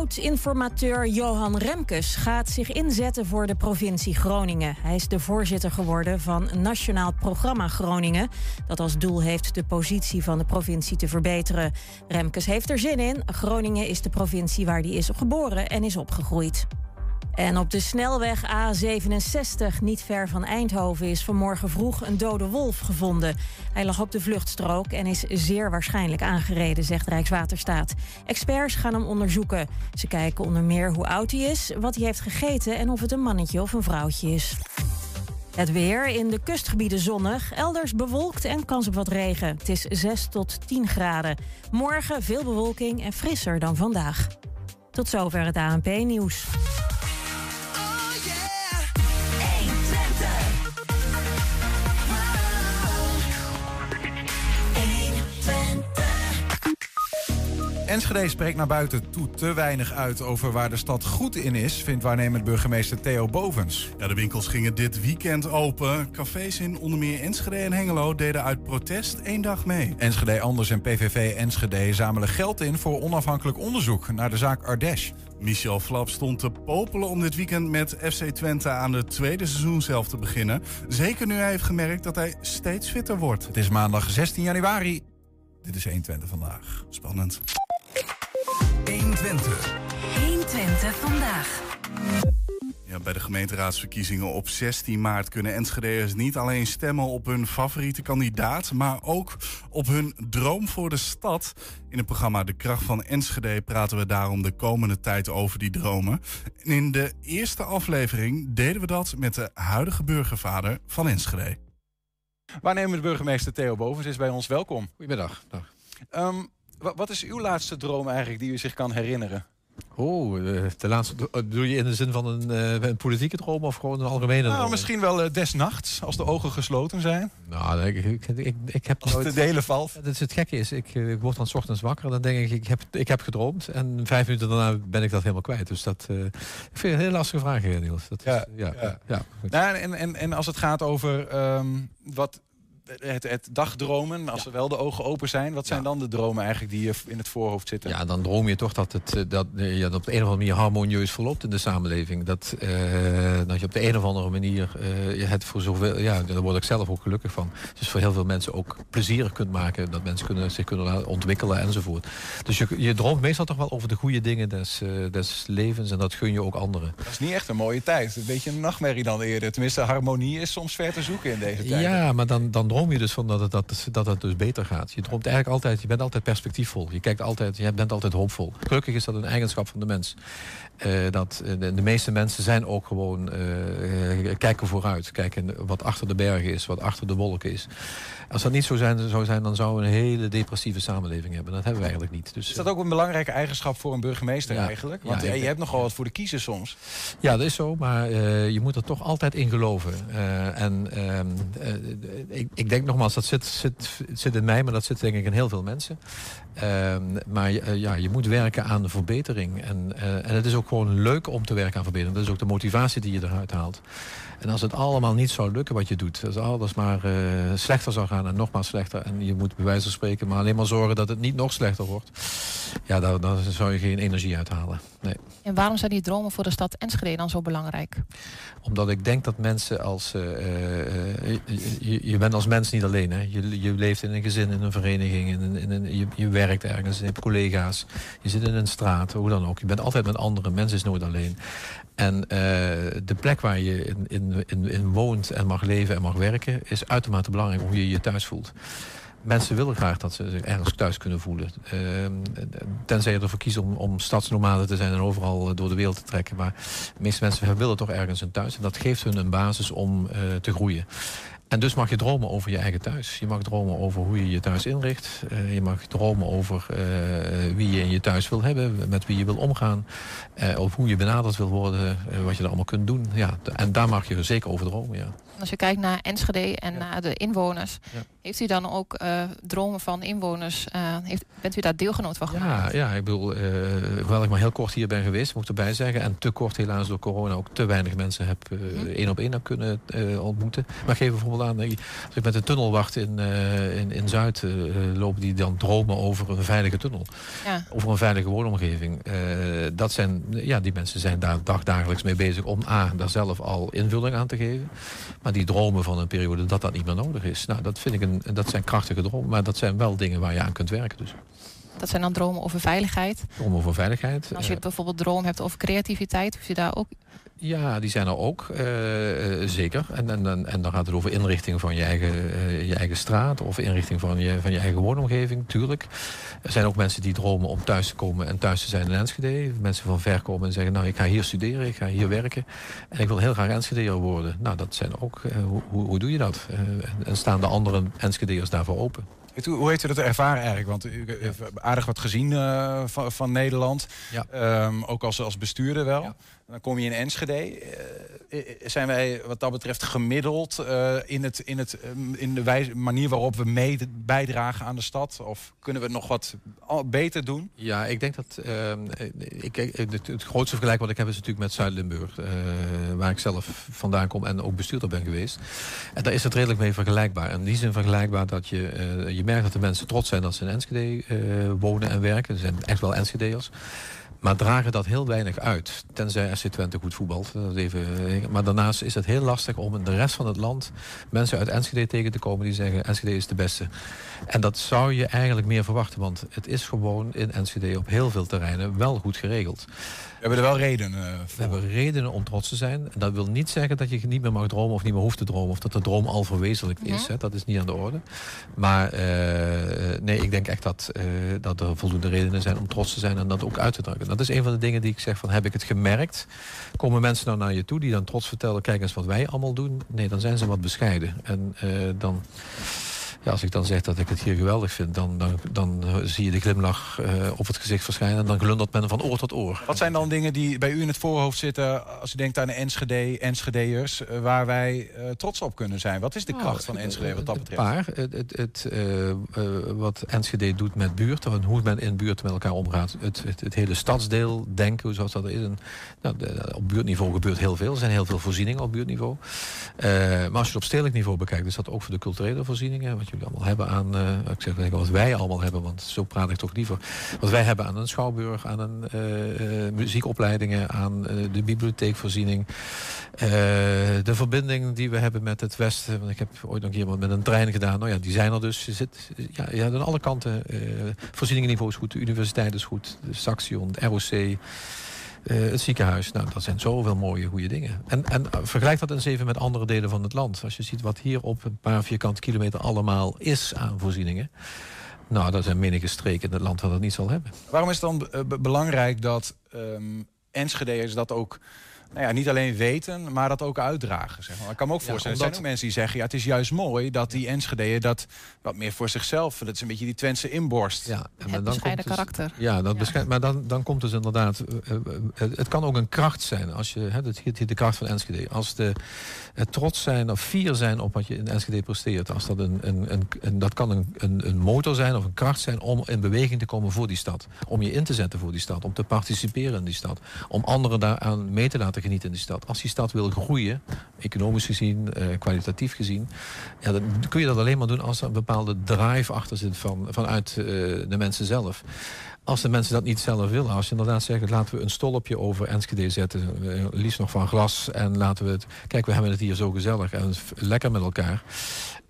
Oud-informateur Johan Remkes gaat zich inzetten voor de provincie Groningen. Hij is de voorzitter geworden van Nationaal Programma Groningen... dat als doel heeft de positie van de provincie te verbeteren. Remkes heeft er zin in. Groningen is de provincie waar hij is geboren en is opgegroeid. En op de snelweg A67, niet ver van Eindhoven, is vanmorgen vroeg een dode wolf gevonden. Hij lag op de vluchtstrook en is zeer waarschijnlijk aangereden, zegt Rijkswaterstaat. Experts gaan hem onderzoeken. Ze kijken onder meer hoe oud hij is, wat hij heeft gegeten en of het een mannetje of een vrouwtje is. Het weer in de kustgebieden zonnig, elders bewolkt en kans op wat regen. Het is 6 tot 10 graden. Morgen veel bewolking en frisser dan vandaag. Tot zover het ANP-nieuws. Enschede spreekt naar buiten toe te weinig uit over waar de stad goed in is, vindt waarnemend burgemeester Theo Bovens. Ja, de winkels gingen dit weekend open. Cafés in onder meer Enschede en Hengelo deden uit protest één dag mee. Enschede Anders en PVV Enschede zamelen geld in voor onafhankelijk onderzoek naar de zaak Ardesh. Michel Flap stond te popelen om dit weekend met FC Twente aan de tweede seizoen zelf te beginnen. Zeker nu hij heeft gemerkt dat hij steeds fitter wordt. Het is maandag 16 januari. Dit is 120 vandaag. Spannend. 120. 120 vandaag. Ja, bij de gemeenteraadsverkiezingen op 16 maart kunnen Enschede'ers niet alleen stemmen op hun favoriete kandidaat, maar ook op hun droom voor de stad. In het programma De Kracht van Enschede praten we daarom de komende tijd over die dromen. En in de eerste aflevering deden we dat met de huidige burgervader van Enschede. Waarnemend burgemeester Theo Bovens is bij ons. Welkom. Goedemiddag. Dag. Um, wat is uw laatste droom eigenlijk die u zich kan herinneren? Oh, de, laatste. Doe je in de zin van een, uh, een, politieke droom of gewoon een algemene nou, droom? Misschien wel uh, des nachts, als de ogen gesloten zijn. Nou, ik, ik, ik, ik heb als nooit... de delen valt. Het, het gekke is, ik, ik word dan s ochtends wakker en dan denk ik, ik heb, ik heb gedroomd. En vijf minuten daarna ben ik dat helemaal kwijt. Dus dat uh, ik vind het een hele lastige vraag, Niels. Dat ja, is, ja, ja. ja, nou, en, en, en als het gaat over um, wat het, het dagdromen, als er wel de ogen open zijn, wat zijn dan de dromen eigenlijk die je in het voorhoofd zitten? Ja, dan droom je toch dat het eh, dat, ja, dat op de een of andere manier harmonieus verloopt in de samenleving. Dat, uh, dat je op de een of andere manier uh, het voor zoveel, ja, daar word ik zelf ook gelukkig van. Dus voor heel veel mensen ook plezierig kunt maken, dat mensen kunnen, zich kunnen laten ontwikkelen enzovoort. Dus je, je droomt meestal toch wel over de goede dingen des, uh, des levens en dat gun je ook anderen. Dat is niet echt een mooie tijd. Een beetje een nachtmerrie dan eerder. Tenminste, harmonie is soms ver te zoeken in deze tijd. Ja, maar dan, dan droom je dus van dat het, dat, dat het dus beter gaat. Je droomt eigenlijk altijd, je bent altijd perspectiefvol. Je kijkt altijd, je bent altijd hoopvol. Gelukkig is dat een eigenschap van de mens. Uh, dat de, de, meeste mensen zijn ook gewoon uh, kijken vooruit. Kijken wat achter de bergen is, wat achter de wolken is. Als dat niet zo zijn, zou zijn, dan zouden we een hele depressieve samenleving hebben. Dat hebben we eigenlijk niet. Dus, is dat ook een belangrijke eigenschap voor een burgemeester ja, eigenlijk? Want ja, je hebt nogal wat voor de kiezer soms. Ja, dat is zo. Maar uh, je moet er toch altijd in geloven. Uh, en uh, ik, ik, denk nogmaals, dat zit, zit, zit in mij, maar dat zit denk ik in heel veel mensen. Ehm, maar ja, je moet werken aan de verbetering. En, en het is ook gewoon leuk om te werken aan verbetering. Dat is ook de motivatie die je eruit haalt. En als het allemaal niet zou lukken wat je doet, als alles maar uh, slechter zou gaan en nog maar slechter, en je moet bij wijze van spreken maar alleen maar zorgen dat het niet nog slechter wordt, ja, dan zou je geen energie uithalen. Nee. En waarom zijn die dromen voor de stad Enschede dan zo belangrijk? Omdat ik denk dat mensen als... Uh, uh, je, je, bent als mens niet alleen. Hè? Je, je leeft in een gezin, in een vereniging. In in een, je, je werkt ergens, je hebt collega's. Je zit in een straat, hoe dan ook. Je bent altijd met anderen. Mens is nooit alleen. En uh, de plek waar je in, in, in, in, woont en mag leven en mag werken... is uitermate belangrijk hoe je je thuis voelt. Mensen willen graag dat ze zich ergens thuis kunnen voelen. Uh, tenzij je ervoor kiest om, om stadsnomaden te zijn en overal door de wereld te trekken. Maar de meeste mensen willen toch ergens een thuis. En dat geeft hun een basis om uh, te groeien. En dus mag je dromen over je eigen thuis. Je mag dromen over hoe je je thuis inricht. Uh, je mag dromen over uh, wie je in je thuis wil hebben, met wie je wil omgaan. Uh, of hoe je benaderd wil worden, wat je er allemaal kunt doen. Ja, en daar mag je zeker over dromen, ja. Als je kijkt naar Enschede en naar de inwoners, Ja. Heeft u dan ook eh, dromen van inwoners? eh, heeft, bent u daar deelgenoot van Ja, gemaakt? ja, ik bedoel, hoewel ik maar heel kort hier ben geweest, moet ik erbij zeggen. En te kort helaas door corona ook te weinig mensen heb eh, Hm. één op één heb kunnen ontmoeten. Maar geef bijvoorbeeld aan, als ik met een tunnel wacht in, in, in Zuid, lopen die dan dromen over een veilige tunnel. Ja. Over een veilige woonomgeving. Dat zijn, ja, die mensen zijn daar dagdagelijks mee bezig om A, daar zelf al invulling aan te geven. Maar die dromen van een periode dat dat niet meer nodig is. Nou, dat vind ik een, dat zijn krachtige dromen. Maar dat zijn wel dingen waar je aan kunt werken. Dus Dat zijn dan dromen over veiligheid. dromen voor veiligheid. En als je eh, bijvoorbeeld droom hebt over creativiteit, heeft u daar ook Ja, die zijn er ook, eh, eh, zeker. En, en, en, en dan gaat het over inrichting van je eigen, eh, je eigen straat... of inrichting van je, van je eigen woonomgeving, tuurlijk. Er zijn ook mensen die dromen om thuis te komen en thuis te zijn in Enschede. Mensen van ver komen en zeggen, nou, ik ga hier studeren, ik ga hier werken... en ik wil heel graag Enschedeer worden. Nou, dat zijn ook, hoe, hoe, doe je dat? En, staan de andere Enschedeers daarvoor open? Hoe heeft u dat ervaren eigenlijk? Want u heeft aardig wat gezien van, van Nederland. Ja. Ehm, ook als, als bestuurder wel. Ja. Dan kom je in Enschede. Eh, eh, zijn wij wat dat betreft gemiddeld eh, in, het, in, het, in de wijze, manier waarop we mee bijdragen aan de stad? Of kunnen we nog wat beter doen? Ja, ik denk dat... ehm, ik, het, het grootste vergelijk wat ik heb is natuurlijk met Zuid-Limburg. eh, waar ik zelf vandaan kom en ook bestuurder ben geweest. En daar is het redelijk mee vergelijkbaar. In die zin vergelijkbaar dat je... eh, je merkt dat de mensen trots zijn dat ze in Enschede eh, wonen en werken. Ze zijn echt wel Enschede'ers. Maar dragen dat heel weinig uit. Tenzij SC Twente goed voetbalt. Dat even, eh, maar daarnaast is het heel lastig om in de rest van het land... mensen uit Enschede tegen te komen die zeggen... Enschede is de beste. En dat zou je eigenlijk meer verwachten. Want het is gewoon in Enschede op heel veel terreinen wel goed geregeld. We hebben er wel redenen eh, We voor. hebben redenen om trots te zijn. En dat wil niet zeggen dat je niet meer mag dromen of niet meer hoeft te dromen. Of dat de droom al verwezenlijkt is. Mhm. Hè. Dat is niet aan de orde. Maar eh, nee, ik denk echt dat, eh, dat er voldoende redenen zijn om trots te zijn en dat ook uit te drukken. Dat is een van de dingen die ik zeg van heb ik het gemerkt. Komen mensen nou naar je toe die dan trots vertellen, kijk eens wat wij allemaal doen. Nee, dan zijn ze wat bescheiden. En eh, dan... Ja, als ik dan zeg dat ik het hier geweldig vind, dan, dan, dan eh, zie je de glimlach eh, op het gezicht verschijnen. En dan glundert men van oor tot oor. Wat zijn dan dingen die bij u in het voorhoofd zitten... als u denkt aan de Enschede, Enschedeërs... eh, waar wij eh, trots op kunnen zijn? Wat is de Nou, kracht van Enschede wat dat betreft? paar. Het, het, het, eh, eh, wat Enschede doet met buurten, en hoe men in buurten met elkaar omgaat. Het, het, het hele stadsdeel denken, zoals dat is. En, nou, de- op buurtniveau gebeurt heel veel. Er zijn heel veel voorzieningen op buurtniveau. Eh, maar als je het op stedelijk niveau bekijkt, is dat ook voor de culturele voorzieningen. Jullie allemaal hebben aan, eh, ik zeg wat wij allemaal hebben, want zo praat ik toch liever. Wat wij hebben aan een schouwburg, aan een eh, eh, muziekopleidingen, aan de bibliotheekvoorziening. De verbinding die we hebben met het Westen. Want ik heb ooit nog wat met een trein gedaan. Nou ja, die zijn er dus. Je zit ja, ja, aan alle kanten. voorzieningenniveau is goed. De universiteit is goed. De Saxion, het ROC. Eh, het ziekenhuis. Nou, dat zijn zoveel mooie, goede dingen. En, en eh, vergelijk dat eens even met andere delen van het land. Als je ziet wat hier op een paar vierkante kilometer allemaal is aan voorzieningen. Nou, dat zijn menige streken in het land dat het niet zal hebben. Waarom is het dan eh, be- belangrijk dat ehm Enschede'ers dat ook... Nou ja, niet alleen weten, maar dat ook uitdragen. Zeg maar. Ik kan me ook Ja, voorstellen, er zijn omdat- ook mensen die zeggen... ja, het is juist mooi dat die Enschede'er dat wat meer voor zichzelf... dat is een beetje die Twentse inborst. Ja, en het bescheiden dus- karakter. Ja, dat Ja. beschrijft, maar dan, dan komt dus inderdaad... eh, eh, het, het kan ook een kracht zijn. Als je, hè, dat heet de kracht van Enschede. Als de, het trots zijn of fier zijn op wat je in Enschede presteert. Als dat, een, een, een, dat kan een, een, een motor zijn of een kracht zijn om in beweging te komen voor die stad. Om je in te zetten voor die stad. Om te participeren in die stad. Om anderen daaraan mee te laten genieten in die stad. Als die stad wil groeien, economisch gezien, eh, kwalitatief gezien... Ja, dan kun je dat alleen maar doen als er een bepaalde drive achter zit van, vanuit eh, de mensen zelf. Als de mensen dat niet zelf willen, als je inderdaad zegt... laten we een stolpje over Enschede zetten, eh, liefst nog van glas... en laten we het... Kijk, we hebben het hier zo gezellig en lekker met elkaar...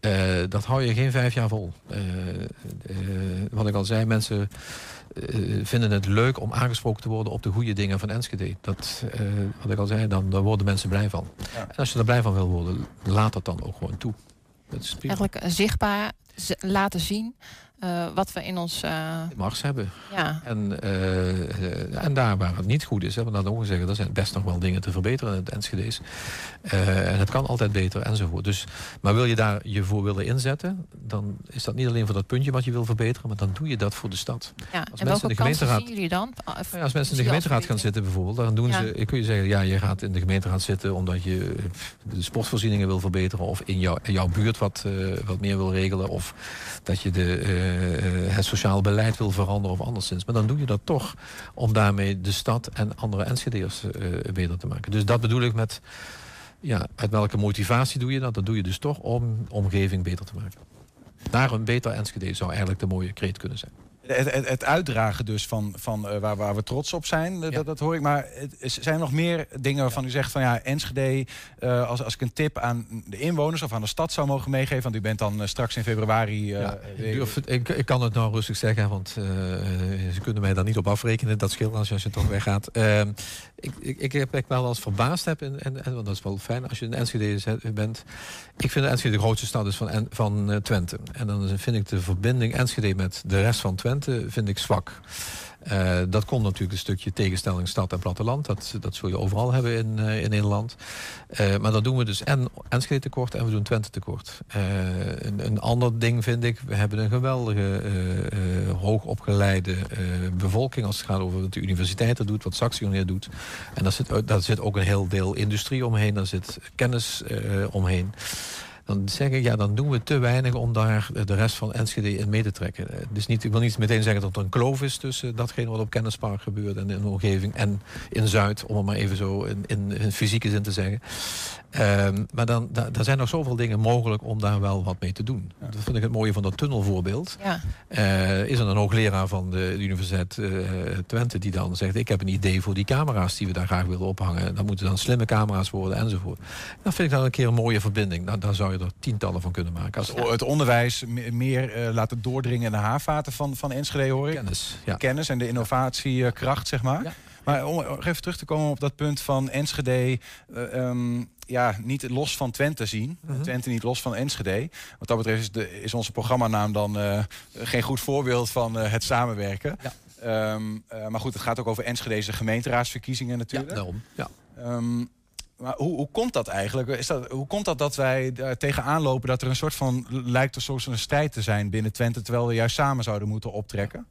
Eh, dat hou je geen vijf jaar vol. Eh, eh, wat ik al zei, mensen vinden het leuk om aangesproken te worden op de goede dingen van Enschede. Dat, eh, wat ik al zei, dan, daar worden mensen blij van. Ja. En als je er blij van wil worden, laat dat dan ook gewoon toe. Dat is. Eigenlijk zichtbaar laten zien eh, wat we in ons... eh, Mars hebben. ja, En, eh, en daar waar het niet goed is, hebben we dan ook gezegd, er zijn best nog wel dingen te verbeteren in het Enschede's. Eh, en het kan altijd beter enzovoort. Dus, maar wil je daar je voor willen inzetten, dan is dat niet alleen voor dat puntje wat je wil verbeteren, maar dan doe je dat voor de stad. ja. En mensen in de gemeenteraad- zien jullie dan? Ah, Nou ja, als mensen in de gemeenteraad als gaan zitten bijvoorbeeld, dan doen Ja. ze, ik kun je zeggen, ja, je gaat in de gemeenteraad zitten omdat je de sportvoorzieningen wil verbeteren of in, jou, in jouw buurt wat, wat meer wil regelen of dat je de, het sociaal beleid wil veranderen of anderszins. Maar dan doe je dat toch om daarmee de stad en andere Enschede'ers eh beter te maken. Dus dat bedoel ik met, ja, uit welke motivatie doe je dat? Dat doe je dus toch om omgeving beter te maken. Naar een beter Enschede zou eigenlijk de mooie kreet kunnen zijn. Het, het, het uitdragen dus van, van eh, waar, waar we trots op zijn, dat, dat hoor ik. Maar het, zijn er nog meer dingen waarvan u zegt van ja, Enschede, eh, als, als ik een tip aan de inwoners of aan de stad zou mogen meegeven, want u bent dan eh, straks in februari. eh, Ja, ik, durf ik, ik kan het nou rustig zeggen, want eh, ze kunnen mij daar niet op afrekenen. Dat scheelt als je, als je toch weggaat. Ehm, ik, ik, ik heb ik wel eens verbaasd heb, en, en, en want dat is wel fijn als je in Enschede bent. Ik vind Enschede de grootste stad is van, van eh, Twente. En dan vind ik de verbinding Enschede met de rest van Twente vind ik zwak. Eh, dat komt natuurlijk een stukje tegenstelling stad en platteland. Dat, dat zul je overal hebben in, eh, in Nederland. Eh, maar dan doen we dus en Enschede tekort en we doen Twente tekort. Een, een ander ding vind ik, we hebben een geweldige hoogopgeleide bevolking als het gaat over wat de universiteit er doet, wat Saxion doet. En daar zit, daar zit ook een heel deel industrie omheen, daar zit kennis omheen. Dan zeg ik, ja, dan doen we te weinig om daar de rest van Enschede in mee te trekken. Eh, Dus niet, ik wil niet meteen zeggen dat er een kloof is tussen datgene wat op Kennispark gebeurt en in de omgeving en in Zuid, om het maar even zo in, in, in fysieke zin te zeggen. Ehm, maar dan, da- daar zijn nog zoveel dingen mogelijk om daar wel wat mee te doen. Dat vind ik het mooie van dat tunnelvoorbeeld. ja. Eh, is er een hoogleraar van de Universiteit eh, Twente die dan zegt... ik heb een idee voor die camera's die we daar graag willen ophangen. Dat moeten dan slimme camera's worden enzovoort. Dat vind ik dan een keer een mooie verbinding. Nou, daar zou je er tientallen van kunnen maken. Als het, het onderwijs me- meer eh, laten doordringen in de haarvaten van, van Enschede, hoor ik. kennis. Ja. Kennis en de innovatiekracht, zeg maar. Ja. Maar om even terug te komen op dat punt van Enschede... eh, ehm, ja, niet los van Twente zien. Mhm. Twente niet los van Enschede. Wat dat betreft is, de, is onze programmanaam dan eh, geen goed voorbeeld van eh, het samenwerken. Ja. Ehm, eh, maar goed, het gaat ook over Enschedeze gemeenteraadsverkiezingen ja, natuurlijk. daarom. Ja. Ehm, maar hoe, hoe komt dat eigenlijk? Is dat, hoe komt dat dat wij daar tegenaan lopen dat er een soort van lijkt er soms een strijd te zijn binnen Twente, terwijl we juist samen zouden moeten optrekken?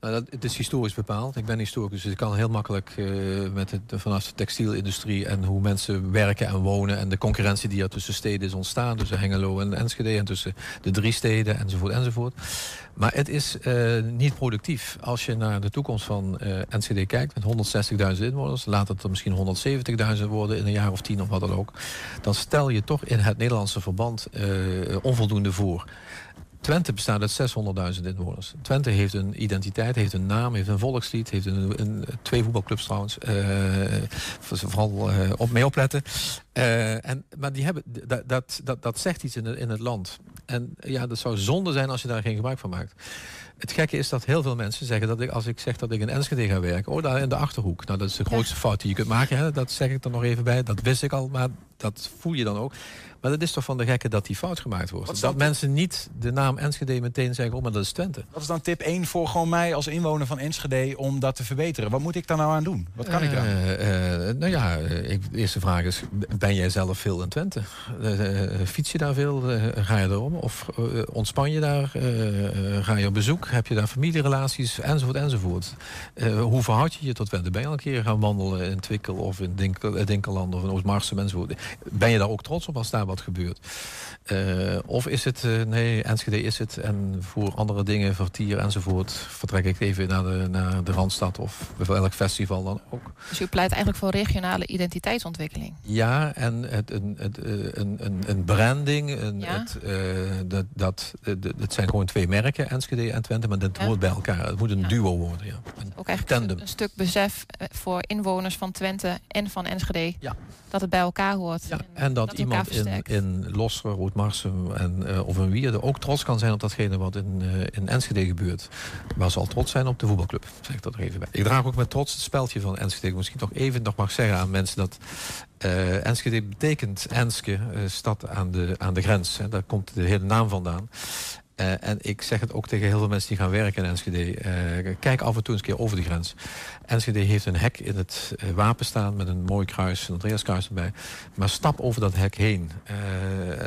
Nou, dat, het is historisch bepaald. Ik ben historicus, dus ik kan heel makkelijk eh, met het, vanaf de textielindustrie en hoe mensen werken en wonen en de concurrentie die er tussen steden is ontstaan, tussen Hengelo en Enschede en tussen de drie steden enzovoort enzovoort. Maar het is eh, niet productief. Als je naar de toekomst van eh, Enschede kijkt met 160.000 inwoners, laat het er misschien 170.000 worden in een jaar of tien of wat dan ook, dan stel je toch in het Nederlandse verband eh, onvoldoende voor. Twente bestaat uit 600.000 inwoners. Twente heeft een identiteit, heeft een naam, heeft een volkslied, heeft een, een, twee voetbalclubs trouwens. eh, voor- vooral eh, op mee opletten. Eh, en, maar die hebben, dat, dat, dat, dat zegt iets in, het- in het land. En ja, dat zou zonde zijn als je daar geen gebruik van maakt. Het gekke is dat heel veel mensen zeggen dat ik, als ik zeg dat ik in Enschede ga werken, oh, daar in de achterhoek. Nou, dat is de grootste fout die je kunt maken. Hè? Dat zeg ik er nog even bij. Dat wist ik al, maar dat voel je dan ook. Maar dat is toch van de gekke dat die fout gemaakt wordt. Dat mensen niet de naam Enschede meteen zeggen, oh, maar dat is Twente. Wat is dan tip 1 voor gewoon mij als inwoner van Enschede om dat te verbeteren? Wat moet ik daar nou aan doen? Wat kan ik dan? Eh, eh, nou ja, eh, ik, de eerste vraag is, ben jij zelf veel in Twente? Eh, eh, fiets je daar veel? Eh, ga je erom? Of eh, ontspan je daar? Eh, eh, ga je op bezoek? Heb je daar familierelaties? Enzovoort, enzovoort. Eh, hoe verhoud je je tot Twente? Ben je al een keer gaan wandelen in Twickel of in Dinkel, eh, Dinkeland of in Oostmarsum enzovoort? Ben je daar ook trots op als daar wat gebeurt? Eh, of is het, eh, nee, Enschede is het en voor andere dingen, vertier enzovoort, vertrek ik even naar de, naar de Randstad of welk festival dan ook. Dus u pleit eigenlijk voor regionale identiteitsontwikkeling. Ja, en het, een, het, eh, een, een, een branding, een, Ja. het, dat, dat, het zijn gewoon twee merken, Enschede en Twente, maar dat Ja. hoort bij elkaar. Het moet een Ja. duo worden, ja. Een Ook eigenlijk tandem. een, stuk besef voor inwoners van Twente en van Enschede. Ja. Dat het bij elkaar hoort. Ja, en dat, elkaar iemand in. In Losser, Roodmarsum en, eh, of in Wierde ook trots kan zijn op datgene wat in, eh, in Enschede gebeurt. Maar zal trots zijn op de voetbalclub, zeg ik dat er even bij. Ik draag ook met trots het speldje van Enschede. Misschien nog even nog mag zeggen aan mensen dat eh, Enschede betekent Enske, stad aan de, aan de grens. Hè. Daar komt de hele naam vandaan. Eh, en ik zeg het ook tegen heel veel mensen die gaan werken in Enschede. Eh, kijk af en toe eens een keer over de grens. Enschede heeft een hek in het eh, wapen staan met een mooi kruis, een Andreaskruis erbij. Maar stap over dat hek heen.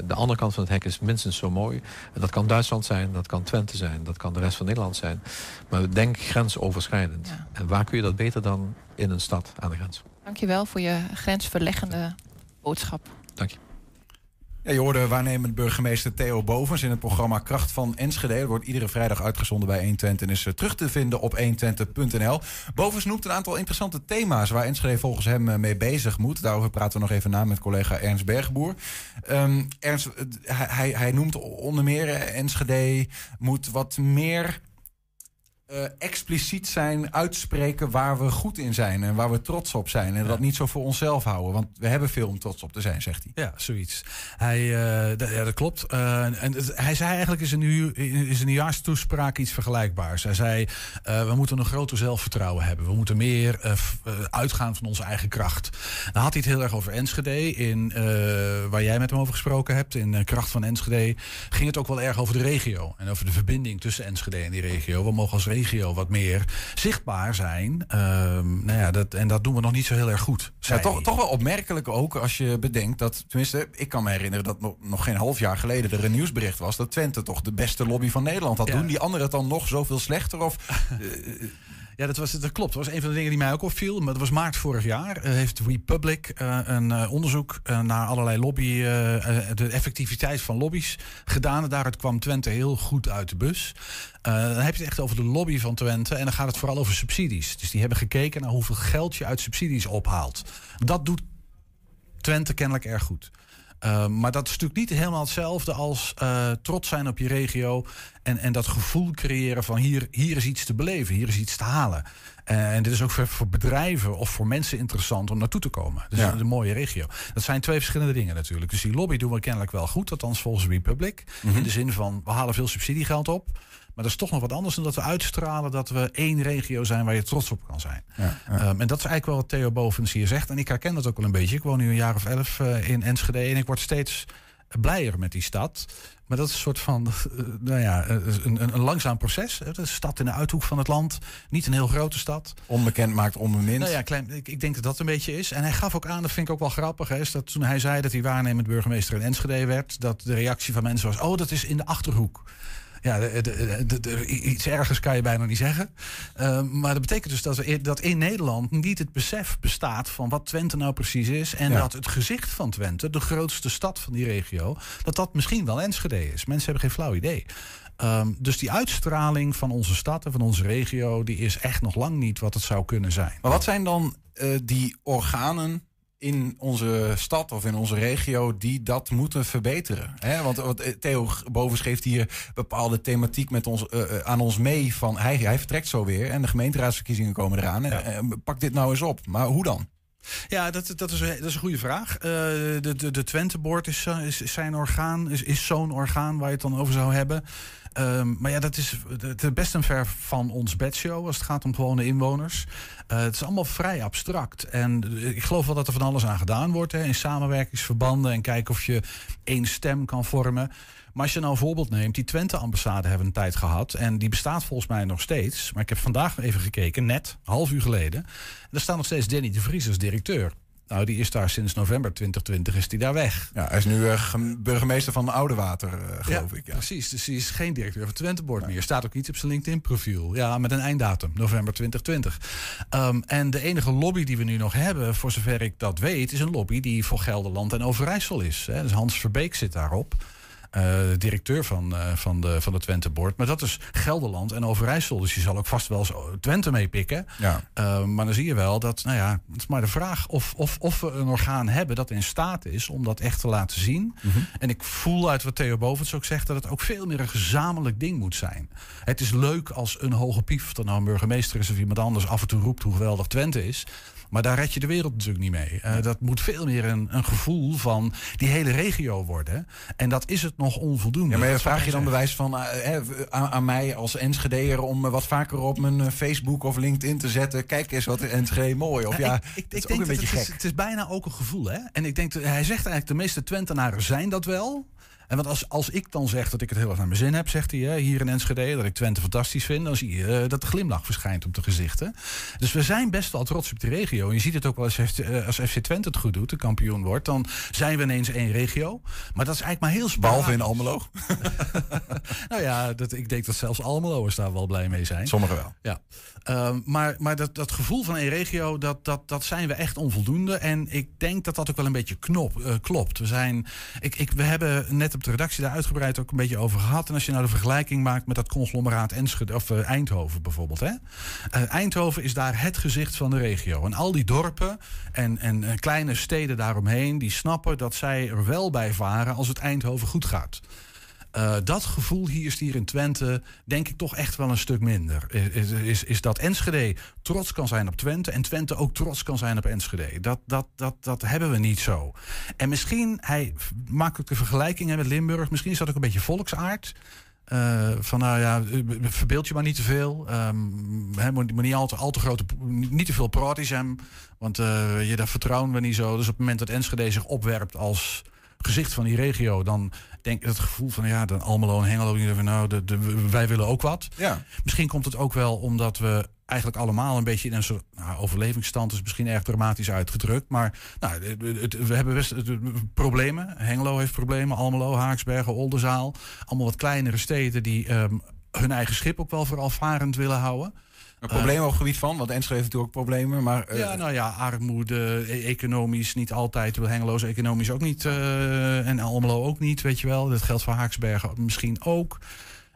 de andere kant van het hek is minstens zo mooi. En dat kan Duitsland zijn, dat kan Twente zijn, dat kan de rest van Nederland zijn. Maar denk grensoverschrijdend. En waar kun je dat beter dan in een stad aan de grens? Dankjewel voor je grensverleggende boodschap. Dank je. Je hoorde waarnemend burgemeester Theo Bovens in het programma Kracht van Enschede. Wordt iedere vrijdag uitgezonden bij 120 en is eh, terug te vinden op 120.nl. Bovens noemt een aantal interessante thema's waar Enschede volgens hem eh, mee bezig moet. Daarover praten we nog even na met collega Ernst Bergboer. Um, Ernst, hij, hij noemt onder meer eh, Enschede moet wat meer uh, expliciet zijn, uitspreken waar we goed in zijn en waar we trots op zijn. En dat niet zo voor onszelf houden, want we hebben veel om trots op te zijn, zegt hij. Ja, zoiets. Hij, uh, ja, dat klopt. Uh, en hij zei eigenlijk in zijn, nieuw, in zijn nieuwjaarstoespraak iets vergelijkbaars. Hij zei, we moeten een groter zelfvertrouwen hebben. We moeten meer uitgaan van onze eigen kracht. Dan had hij het heel erg over Enschede, in, waar jij met hem over gesproken hebt, in Kracht van Enschede, ging het ook wel erg over de regio. En over de verbinding tussen Enschede en die regio. We mogen als regio wat meer zichtbaar zijn. Ehm, nou ja, dat, en dat doen we nog niet zo heel erg goed. Ja, toch, toch wel opmerkelijk ook als je bedenkt dat, tenminste, ik kan me herinneren dat nog, nog geen half jaar geleden er een nieuwsbericht was dat Twente toch de beste lobby van Nederland had. Doen die anderen het dan nog zoveel slechter? Of, uh, Ja, dat, was, dat klopt. Dat was een van de dingen die mij ook opviel. Maar dat was maart vorig jaar. Uh, heeft Republic uh, een uh, onderzoek naar allerlei lobby, de effectiviteit van lobby's gedaan. En daaruit kwam Twente heel goed uit de bus. dan heb je het echt over de lobby van Twente. En dan gaat het vooral over subsidies. Dus die hebben gekeken naar hoeveel geld je uit subsidies ophaalt. Dat doet Twente kennelijk erg goed. Uh, maar dat is natuurlijk niet helemaal hetzelfde als uh, trots zijn op je regio. En, en dat gevoel creëren van hier, hier is iets te beleven, hier is iets te halen. Uh, en dit is ook voor, voor, bedrijven of voor mensen interessant om naartoe te komen. Dus ja. een mooie regio. Dat zijn twee verschillende dingen natuurlijk. Dus die lobby doen we kennelijk wel goed, althans volgens Republic. Mm -hmm. In de zin van we halen veel subsidiegeld op. Maar dat is toch nog wat anders dan dat we uitstralen dat we één regio zijn waar je trots op kan zijn. Ja, ja. Um, en dat is eigenlijk wel wat Theo Bovens hier zegt. En ik herken dat ook wel een beetje. Ik woon nu een jaar of elf uh, in Enschede en ik word steeds blijer met die stad. Maar dat is een soort van, uh, nou ja, een, een, een langzaam proces. Het is een stad in de uithoek van het land. Niet een heel grote stad. Onbekend maakt onbemind. Nou ja, klein, ik, ik, denk dat dat een beetje is. En hij gaf ook aan, dat vind ik ook wel grappig, hè, is dat toen hij zei dat hij waarnemend burgemeester in Enschede werd, dat de reactie van mensen was: oh, dat is in de achterhoek. Ja, de, de, de, iets ergers kan je bijna niet zeggen. Uh, maar dat betekent dus dat, we, dat in Nederland niet het besef bestaat van wat Twente nou precies is. En ja. dat het gezicht van Twente, de grootste stad van die regio, dat dat misschien wel Enschede is. Mensen hebben geen flauw idee. Um, dus die uitstraling van onze stad en van onze regio, die is echt nog lang niet wat het zou kunnen zijn. Maar wat zijn dan uh, die organen in onze stad of in onze regio die dat moeten verbeteren. Hè? Want wat Theo Bovens geeft hier bepaalde thematiek met ons, uh, aan ons mee van hij, hij vertrekt zo weer en de gemeenteraadsverkiezingen komen eraan. Ja. En, pak dit nou eens op. Maar hoe dan? Ja, dat, dat, is, dat is een goede vraag. Uh, de, de, de Twente Board is, is, zijn orgaan, is, is zo'n orgaan waar je het dan over zou hebben. Um, maar ja, dat is, best een ver van ons bedshow als het gaat om gewone inwoners. Uh, het is allemaal vrij abstract. En ik geloof wel dat er van alles aan gedaan wordt hè, in samenwerkingsverbanden en kijken of je één stem kan vormen. Maar als je nou een voorbeeld neemt, die Twente-ambassade hebben een tijd gehad. En die bestaat volgens mij nog steeds. Maar ik heb vandaag even gekeken, net, half uur geleden. En daar staat nog steeds Danny de Vries als directeur. Nou, die is daar sinds november 2020 is die daar weg. Ja, hij is nu uh, burgemeester van Oudewater, uh, geloof ja, ik. Ja. Precies, dus hij is geen directeur van Twentebord ja. meer. Staat ook iets op zijn LinkedIn-profiel. Ja, met een einddatum, november 2020. Um, en de enige lobby die we nu nog hebben, voor zover ik dat weet, is een lobby die voor Gelderland en Overijssel is. Hè. Dus Hans Verbeek zit daarop. Uh, directeur van, uh, van, de, van de Twente Board. Maar dat is Gelderland en Overijssel. Dus je zal ook vast wel eens Twente meepikken. Ja. Uh, maar dan zie je wel dat, nou ja, het is maar de vraag of, of, of we een orgaan hebben dat in staat is om dat echt te laten zien. Mm -hmm. En ik voel uit wat Theo Bovens ook zegt dat het ook veel meer een gezamenlijk ding moet zijn. Het is leuk als een hoge pief, er nou een burgemeester is of iemand anders af en toe roept hoe geweldig Twente is. Maar daar red je de wereld natuurlijk niet mee. Uh, dat moet veel meer een, een, gevoel van die hele regio worden. En dat is het nog onvoldoende. Ja, maar dat vraag je dan bewijs van uh, aan, aan, mij als Enschedeer om wat vaker op mijn Facebook of LinkedIn te zetten. Kijk eens wat Enschede mooi. Of ja, ik, ik, ik denk een beetje het gek. Is, het is bijna ook een gevoel. Hè? En ik denk, hij zegt eigenlijk de meeste Twentenaren zijn dat wel. En want als, als ik dan zeg dat ik het heel erg naar mijn zin heb, zegt hij hè, hier in Enschede, dat ik Twente fantastisch vind, dan zie je eh, dat de glimlach verschijnt op de gezichten. Dus we zijn best wel trots op die regio. En je ziet het ook wel als, eh, als FC Twente het goed doet, de kampioen wordt, dan zijn we ineens één regio. Maar dat is eigenlijk maar heel Behalve in. Almelo. Nou ja, dat, ik denk dat zelfs Almeloers daar wel blij mee zijn. Sommigen wel. Ja, Ehm, maar, maar dat, dat gevoel van een regio, dat, dat, dat zijn we echt onvoldoende. En ik denk dat dat ook wel een beetje knop, eh, klopt. We, zijn, ik, ik, we hebben net op de redactie daar uitgebreid ook een beetje over gehad. En als je nou de vergelijking maakt met dat conglomeraat Enschede, of eh, Eindhoven bijvoorbeeld. Hè? Eh, Eindhoven is daar het gezicht van de regio. En al die dorpen en, en eh, kleine steden daaromheen, die snappen dat zij er wel bij varen als het Eindhoven goed gaat. Eh, dat gevoel hier is hier in Twente, denk ik toch echt wel een stuk minder. Is, is, is dat Enschede trots kan zijn op Twente en Twente ook trots kan zijn op Enschede. Dat, dat, dat, dat hebben we niet zo. En misschien, hij ook de vergelijkingen met Limburg, misschien is dat ook een beetje volksaard. Eh, van nou ja, verbeeld je maar niet te veel. Hè, moet, moet niet al te, al te grote, niet te veel pratism. Want eh, je, daar vertrouwen we niet zo. Dus op het moment dat Enschede zich opwerpt als gezicht van die regio, dan denk ik het gevoel van ja, dan Almelo en Hengelo, nou, de, de, wij willen ook wat. Ja. Misschien komt het ook wel omdat we eigenlijk allemaal een beetje in een soort nou, overlevingsstand is misschien erg dramatisch uitgedrukt, maar nou, het- het- we hebben best het- problemen. Hengelo heeft problemen, Almelo, Haaksbergen, Oldenzaal, allemaal wat kleinere steden die ehm, hun eigen schip ook wel vooral varend willen houden. Een probleem op het gebied van, want Enschede heeft natuurlijk ook problemen. Maar eh, Ja, nou ja, armoede, e- economisch niet altijd. Hengeloos economisch ook niet. eh, en Almelo ook niet, weet je wel. Dat geldt voor Haaksbergen misschien ook.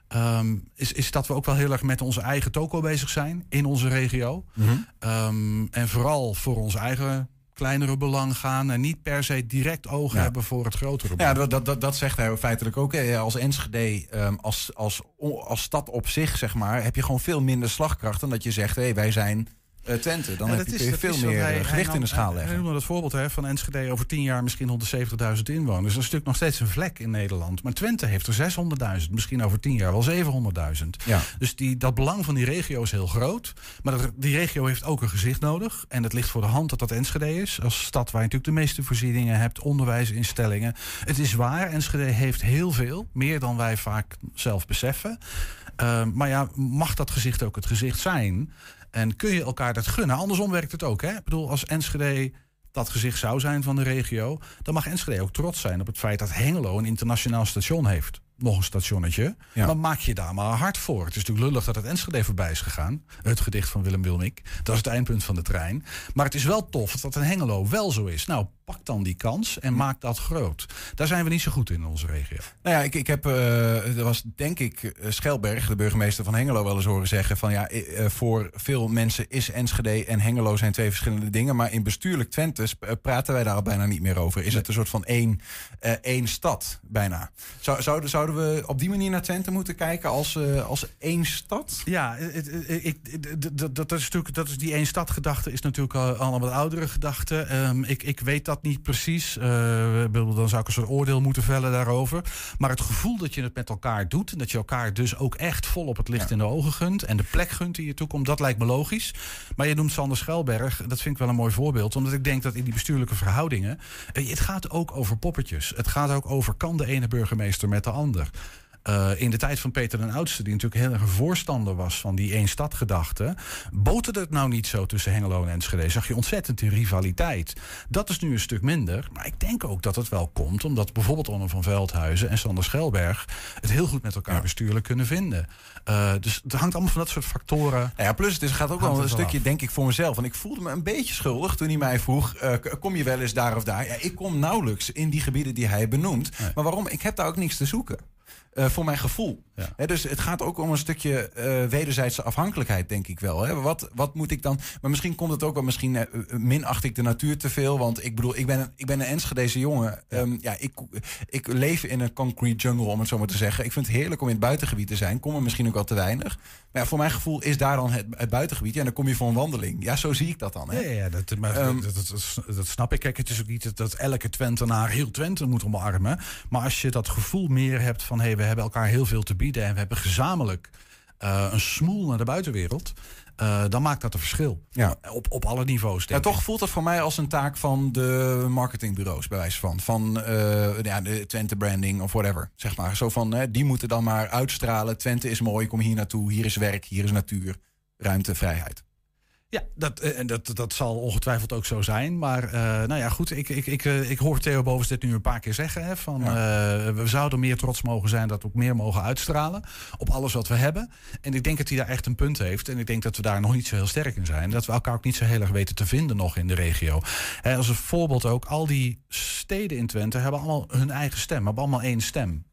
Ehm, is, is dat we ook wel heel erg met onze eigen toko bezig zijn in onze regio. mhm. Ehm, en vooral voor ons eigen kleinere belang gaan. En niet per se direct oog Ja. hebben voor het grotere Ja, belang. dat, dat, dat, dat zegt hij feitelijk ook. Als Enschede, ehm, als, als, als stad op zich, zeg maar, heb je gewoon veel minder slagkracht dan dat je zegt, hé, wij zijn Twente. Dan Ja, heb dat je, is- kun je dat veel meer hij- eh, hij gewicht nam- in de schaal Hij leggen. noemde het voorbeeld hè, van Enschede over tien jaar misschien 170.000 inwoners. Dat is natuurlijk nog steeds een vlek in Nederland. Maar Twente heeft er 600.000, misschien over tien jaar wel 700.000. Ja. Dus die, dat belang van die regio is heel groot. Maar dat, die regio heeft ook een gezicht nodig. En het ligt voor de hand dat dat Enschede is. Als stad waar je natuurlijk de meeste voorzieningen hebt, onderwijsinstellingen. Het is waar, Enschede heeft heel veel. Meer dan wij vaak zelf beseffen. Uh, maar ja, mag dat gezicht ook het gezicht zijn? En kun je elkaar dat gunnen? Andersom werkt het ook. Hè? Ik bedoel, als Enschede dat gezicht zou zijn van de regio, dan mag Enschede ook trots zijn op het feit dat Hengelo een internationaal station heeft. Nog een stationnetje. Ja. Maar maak je daar maar hard voor. Het is natuurlijk lullig dat het Enschede voorbij is gegaan. Het gedicht van Willem Wilmik. Dat is het eindpunt van de trein. Maar het is wel tof dat in Hengelo wel zo is. Nou, pak dan die kans en maak dat groot. Daar zijn we niet zo goed in in onze regio. Nou ja, ik, ik heb, eh er was denk ik eh, Schelberg, de burgemeester van Hengelo, wel eens horen zeggen van ja, eh, voor veel mensen is Enschede en Hengelo zijn twee verschillende dingen, maar in bestuurlijk Twente praten wij daar al bijna niet meer over. Is het een soort van één, één stad bijna? Zou, zouden, zouden we op die manier naar Twente moeten kijken als, als één stad? Ja, ik, d- d- dat, is natuurlijk, dat is die één stad gedachte is natuurlijk al, al een wat oudere gedachte. Ehm, ik, ik weet dat niet precies. Eh, dan zou ik een soort oordeel moeten vellen daarover. Maar het gevoel dat je het met elkaar doet en dat je elkaar dus ook echt vol op het licht Ja. in de ogen gunt en de plek gunt die je toekomt, dat lijkt me logisch. Maar je noemt Sander Schelberg, dat vind ik wel een mooi voorbeeld, omdat ik denk dat in die bestuurlijke verhoudingen, eh, het gaat ook over poppetjes. Het gaat ook over kan de ene burgemeester met de ander. Eh, in de tijd van Peter den Oudste, die natuurlijk heel erg een voorstander was van die één stad gedachte, boterde het nou niet zo tussen Hengelo en Enschede. Zag je ontzettend die rivaliteit. Dat is nu een stuk minder. Maar ik denk ook dat het wel komt, omdat bijvoorbeeld Onno van Veldhuizen en Sander Schelberg het heel goed met elkaar Ja. bestuurlijk kunnen vinden. Eh, dus het hangt allemaal van dat soort factoren. Ja, plus het is- gaat ook wel een stukje, af. denk ik, voor mezelf. Want ik voelde me een beetje schuldig toen hij mij vroeg: eh, kom je wel eens daar of daar? Ja, ik kom nauwelijks in die gebieden die hij benoemt. Nee. Maar waarom? Ik heb daar ook niks te zoeken. Eh, voor mijn gevoel. Ja. Dus het gaat ook om een stukje eh, wederzijdse afhankelijkheid, denk ik wel. Wat, wat moet ik dan. Maar misschien komt het ook wel, misschien eh, minacht ik de natuur te veel. Want ik bedoel, ik ben een, ik ben een Enschedeze jongen. Ja, ja ik, ik leef in een concrete jungle, om het zo maar te zeggen. Ik vind het heerlijk om in het buitengebied te zijn. Kom er misschien ook wel te weinig. Maar ja, voor mijn gevoel is daar dan het, het buitengebied. Ja, en dan kom je voor een wandeling. Ja, zo zie ik dat dan. Hè. Ja, ja dat, maar Ehm, dat, dat, dat, dat snap ik. Kijk, het is ook niet dat, dat elke Twentenaar heel Twente moet omarmen. Maar als je dat gevoel meer hebt van... hé, hey, we hebben elkaar heel veel te bieden... en we hebben gezamenlijk eh, een smoel naar de buitenwereld... eh, dan maakt dat een verschil. Ja. Op, op alle niveaus. Ja, toch voelt dat voor mij als een taak van de marketingbureaus, bij wijze van. Van eh, ja, de Twente branding of whatever. Zeg maar. Zo van, hè, die moeten dan maar uitstralen. Twente is mooi, kom hier naartoe. Hier is werk, hier is natuur, ruimte, vrijheid. Ja, dat, eh, en dat, dat zal ongetwijfeld ook zo zijn. Maar eh, nou ja, goed, ik, ik, ik, eh, ik hoor Theo Bovens dit nu een paar keer zeggen. Hè, van, we zouden meer trots mogen zijn, dat we ook meer mogen uitstralen. Op alles wat we hebben. En ik denk dat hij daar echt een punt heeft. En ik denk dat we daar nog niet zo heel sterk in zijn. Dat we elkaar ook niet zo heel erg weten te vinden nog in de regio. Als een voorbeeld ook, al die steden in Twente hebben allemaal hun eigen stem. Hebben allemaal één stem.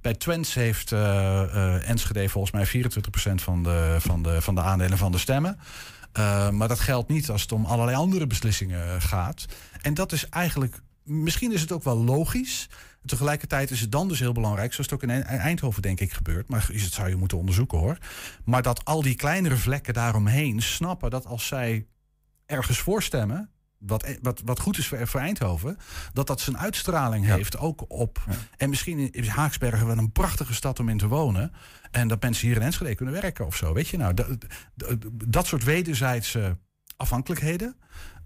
Bij Twents heeft Enschede volgens mij 24% van de, van, de, van de aandelen van de stemmen. Uh, maar dat geldt niet als het om allerlei andere beslissingen gaat. En dat is eigenlijk, misschien is het ook wel logisch. Tegelijkertijd is het dan dus heel belangrijk, zoals het ook in Eindhoven denk ik gebeurt. Maar is het zou je moeten onderzoeken hoor. Maar dat al die kleinere vlekken daaromheen snappen dat als zij ergens voorstemmen, wat, wat, wat goed is voor, voor Eindhoven, dat dat zijn uitstraling Ja. heeft ook op. Ja. En misschien is Haaksbergen wel een prachtige stad om in te wonen. En dat mensen hier in Enschede kunnen werken of zo. Weet je nou, dat, dat, dat soort wederzijdse afhankelijkheden.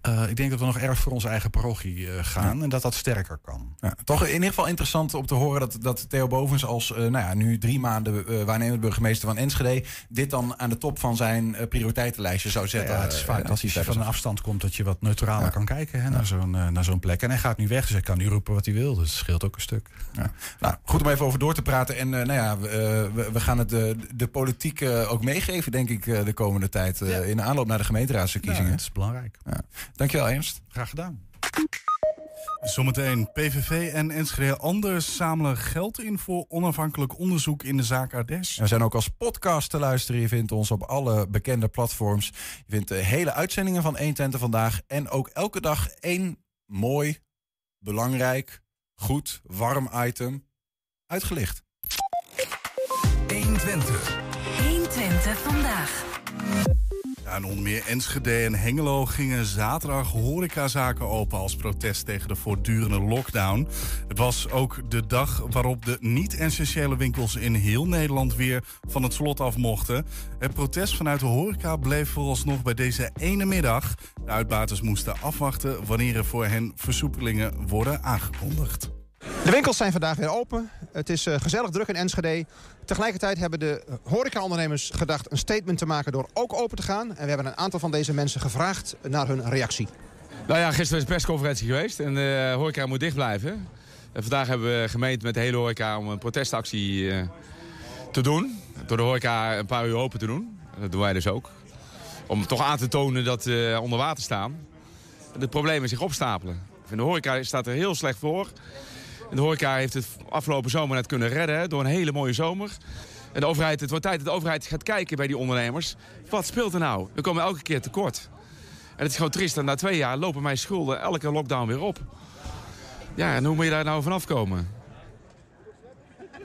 Eh, ik denk dat we nog erg voor onze eigen parochie eh, gaan en dat dat sterker kan. Ja, toch in ieder geval interessant om te horen dat, dat Theo Bovens als eh, nou ja, nu drie maanden waarnemend burgemeester van Enschede... dit dan aan de top van zijn prioriteitenlijstje zou zetten. Ja, het is vaak hij van een afstand komt dat je wat neutraler kan kijken hè, naar zo'n naar zo'n plek. En hij gaat nu weg, dus hij kan nu roepen wat hij wil. Dus het scheelt ook een stuk. Ja. Nou, goed om even over door te praten. En nou ja, we, we, gaan het de, de politiek ook meegeven, denk ik, de komende tijd. In de aanloop naar de Ja, gemeenteraadsverkiezingen. het is belangrijk. Dankjewel, Ernst. Graag gedaan. Zometeen PVV en Enschede Anders zamelen geld in voor onafhankelijk onderzoek in de zaak Ardèche. We zijn ook als podcast te luisteren. Je vindt ons op alle bekende platforms. Je vindt de hele uitzendingen van 120 vandaag. En ook elke dag één mooi, belangrijk, goed, warm item uitgelicht. 120. 120 vandaag. Ja, en meer Enschede en Hengelo gingen zaterdag horecazaken open als protest tegen de voortdurende lockdown. Het was ook de dag waarop de niet-essentiële winkels in heel Nederland weer van het slot af mochten. Het protest vanuit de horeca bleef vooralsnog bij deze ene middag. De uitbaters moesten afwachten wanneer er voor hen versoepelingen worden aangekondigd. De winkels zijn vandaag weer open. Het is eh, gezellig druk in Enschede. Tegelijkertijd hebben de horecaondernemers gedacht een statement te maken door ook open te gaan. En we hebben een aantal van deze mensen gevraagd naar hun reactie. Nou ja, gisteren is een persconferentie geweest en de horeca moet dicht blijven. En vandaag hebben we gemeend met de hele horeca om een protestactie eh, te doen. Door de horeca een paar uur open te doen. En Dat doen wij dus ook. Om toch aan te tonen dat we onder water staan. De problemen zich opstapelen. En de horeca staat er heel slecht voor. De horeca heeft het afgelopen zomer net kunnen redden door een hele mooie zomer. En de overheid, het wordt tijd dat de overheid gaat kijken bij die ondernemers. Wat speelt er nou? We komen elke keer tekort. En het is gewoon triest. Na twee jaar lopen mijn schulden elke lockdown weer op. Ja, en hoe moet je daar nou vanaf komen?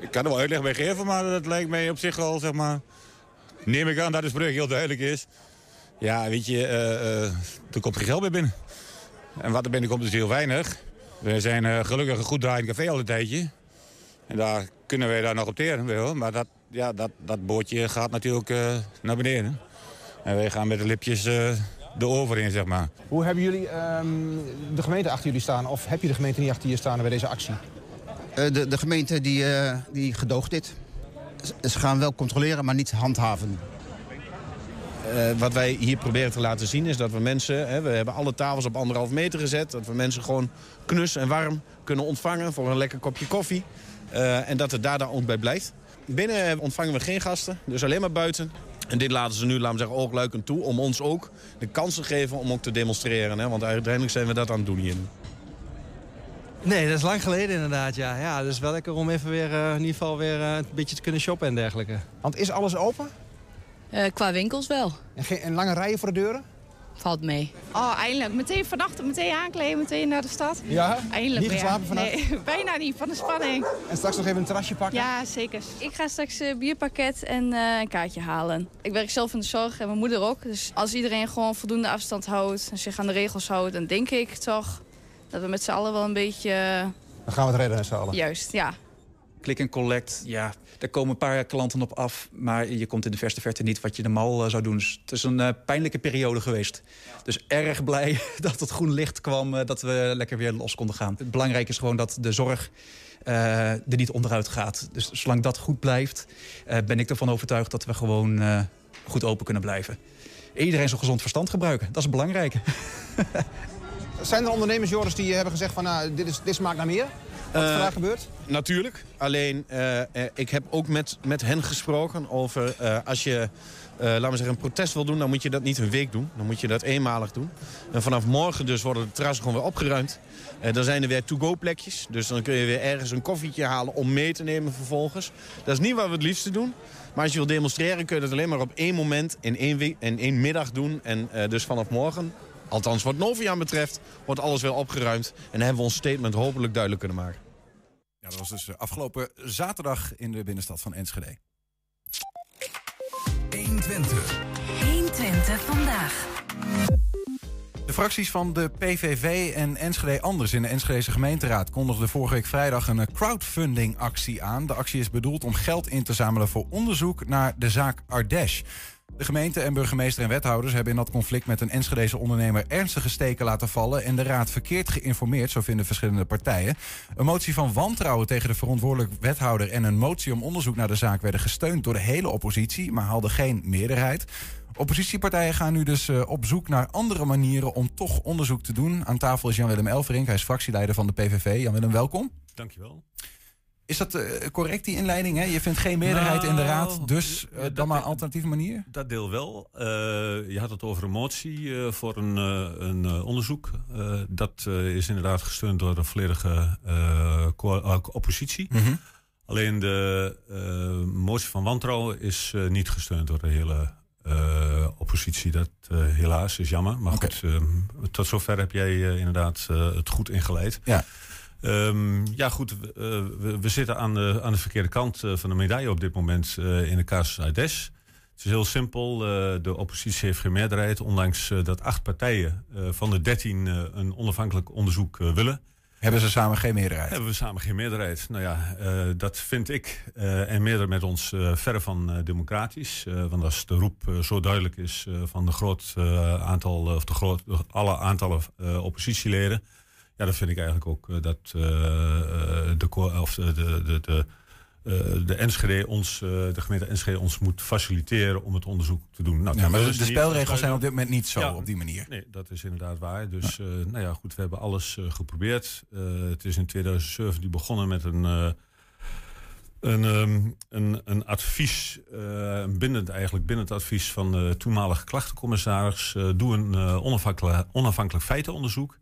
Ik kan er wel uitleg bij geven, maar dat lijkt mij op zich wel, zeg maar... Neem ik aan dat de spreuch heel duidelijk is. Ja, weet je, eh, eh, er komt geen geld meer binnen. En wat er binnenkomt is heel weinig. We zijn eh, gelukkig een goed draaiend café al een tijdje. En daar kunnen wij daar nog op teren. Maar dat, ja, dat, dat bootje gaat natuurlijk eh, naar beneden. En wij gaan met de lipjes eh de over in, zeg maar. Hoe hebben jullie ehm, de gemeente achter jullie staan? Of heb je de gemeente niet achter je staan bij deze actie? Eh, de, de gemeente die, eh, die gedoogt dit. Ze gaan wel controleren, maar niet handhaven. Eh, wat wij hier proberen te laten zien is dat we mensen... Hè, we hebben alle tafels op anderhalf meter gezet. Dat we mensen gewoon knus en warm kunnen ontvangen voor een lekker kopje koffie. Eh, en dat het daar dan ook bij blijft. Binnen ontvangen we geen gasten, dus alleen maar buiten. En dit laten ze nu, laten we zeggen, oogluikend toe... om ons ook de kans te geven om ook te demonstreren. Hè, want uiteindelijk zijn we dat aan het doen hier. Nee, dat is lang geleden inderdaad, ja. Ja, dus wel lekker om even weer eh, in ieder geval weer een beetje te kunnen shoppen en dergelijke. Want is alles open? Eh, qua winkels wel. En, geen, en lange rijen voor de deuren? Valt mee. Oh, eindelijk. Meteen vannacht, meteen aankleden, meteen naar de stad. Ja? Eindelijk Niet weer. geslapen vannacht? Nee, bijna niet, van de spanning. En straks nog even een terrasje pakken? Ja, zeker. Ik ga straks een bierpakket en eh, een kaartje halen. Ik werk zelf in de zorg en mijn moeder ook. Dus als iedereen gewoon voldoende afstand houdt en zich aan de regels houdt... dan denk ik toch dat we met z'n allen wel een beetje... eh, Dan gaan we het redden met z'n allen. Juist, ja. Click and collect, ja, daar komen een paar klanten op af. Maar je komt in de verste verte niet wat je normaal uh, zou doen. Dus het is een uh, pijnlijke periode geweest. Dus erg blij dat het groen licht kwam, uh, dat we lekker weer los konden gaan. Het belangrijke is gewoon dat de zorg er niet onderuit gaat. Dus zolang dat goed blijft, ben ik ervan overtuigd dat we gewoon goed open kunnen blijven. Iedereen zijn gezond verstand gebruiken, dat is belangrijk. Zijn er ondernemers, Joris, die hebben gezegd van nou, dit, is, dit smaakt naar meer? Wat er vandaag gebeurt? Natuurlijk. Alleen, uh, uh, ik heb ook met, met hen gesproken over uh, als je, laten we zeggen, een protest wil doen... dan moet je dat niet een week doen. Dan moet je dat eenmalig doen. En vanaf morgen dus worden de terrassen gewoon weer opgeruimd. dan zijn er weer to-go plekjes. Dus dan kun je weer ergens een koffietje halen om mee te nemen vervolgens. Dat is niet wat we het liefste doen. Maar als je wil demonstreren kun je dat alleen maar op één moment in één, week, in één middag doen. En dus vanaf morgen Althans, wat Novian betreft, wordt alles weer opgeruimd. En hebben we ons statement hopelijk duidelijk kunnen maken. Ja, dat was dus afgelopen zaterdag in de binnenstad van Enschede. 120. 120 vandaag. De fracties van de PVV en Enschede Anders in de Enschedese gemeenteraad kondigden vorige week vrijdag een crowdfunding actie aan. De actie is bedoeld om geld in te zamelen voor onderzoek naar de zaak Ardèche. De gemeente en burgemeester en wethouders hebben in dat conflict met een Enschedeze ondernemer ernstige steken laten vallen en de raad verkeerd geïnformeerd, zo vinden verschillende partijen. Een motie van wantrouwen tegen de verantwoordelijk wethouder en een motie om onderzoek naar de zaak werden gesteund door de hele oppositie, maar haalden geen meerderheid. Oppositiepartijen gaan nu dus uh, op zoek naar andere manieren om toch onderzoek te doen. Aan tafel is Jan-Willem Elverink, hij is fractieleider van de PVV. Jan-Willem, welkom. Dankjewel. Is dat uh, correct, die inleiding? Hè? Je vindt geen meerderheid nou, in de raad, dus uh, dan maar een alternatieve manier? Dat deel wel. Uh, je had het over een motie voor een, een onderzoek. dat is inderdaad gesteund door de volledige oppositie. Mhm. Mm -hmm. Alleen de motie van wantrouwen is niet gesteund door de hele oppositie. Dat helaas is jammer. Maar okay. goed, tot zover heb jij inderdaad het goed ingeleid. Ja. Um, ja, goed, uh, we, we, zitten aan de, aan de verkeerde kant uh, van de medaille op dit moment uh, in de casus Aides. Het is heel simpel. de oppositie heeft geen meerderheid, ondanks dat acht partijen van de dertien een onafhankelijk onderzoek willen. Hebben ze samen geen meerderheid? Hebben we samen geen meerderheid. Nou ja, dat vind ik en meerder met ons verre van democratisch. want als de roep zo duidelijk is van de groot aantal, of de groot, alle aantallen oppositieleden ja, dan vind ik eigenlijk ook uh, dat uh, de, of de, de, de, de Enschede ons, de gemeente Enschede ons moet faciliteren om het onderzoek te doen. Nou, ja, maar de, spelregels zijn op dit moment niet zo ja, op die manier. Nee, dat is inderdaad waar. Dus ja. nou ja, goed, we hebben alles geprobeerd. het is in 2007 die begonnen met een... Een, um, een, een advies, uh, bindend eigenlijk bindend advies van de toenmalige klachtencommissaris. Doe een onafhankelijk, onafhankelijk feitenonderzoek.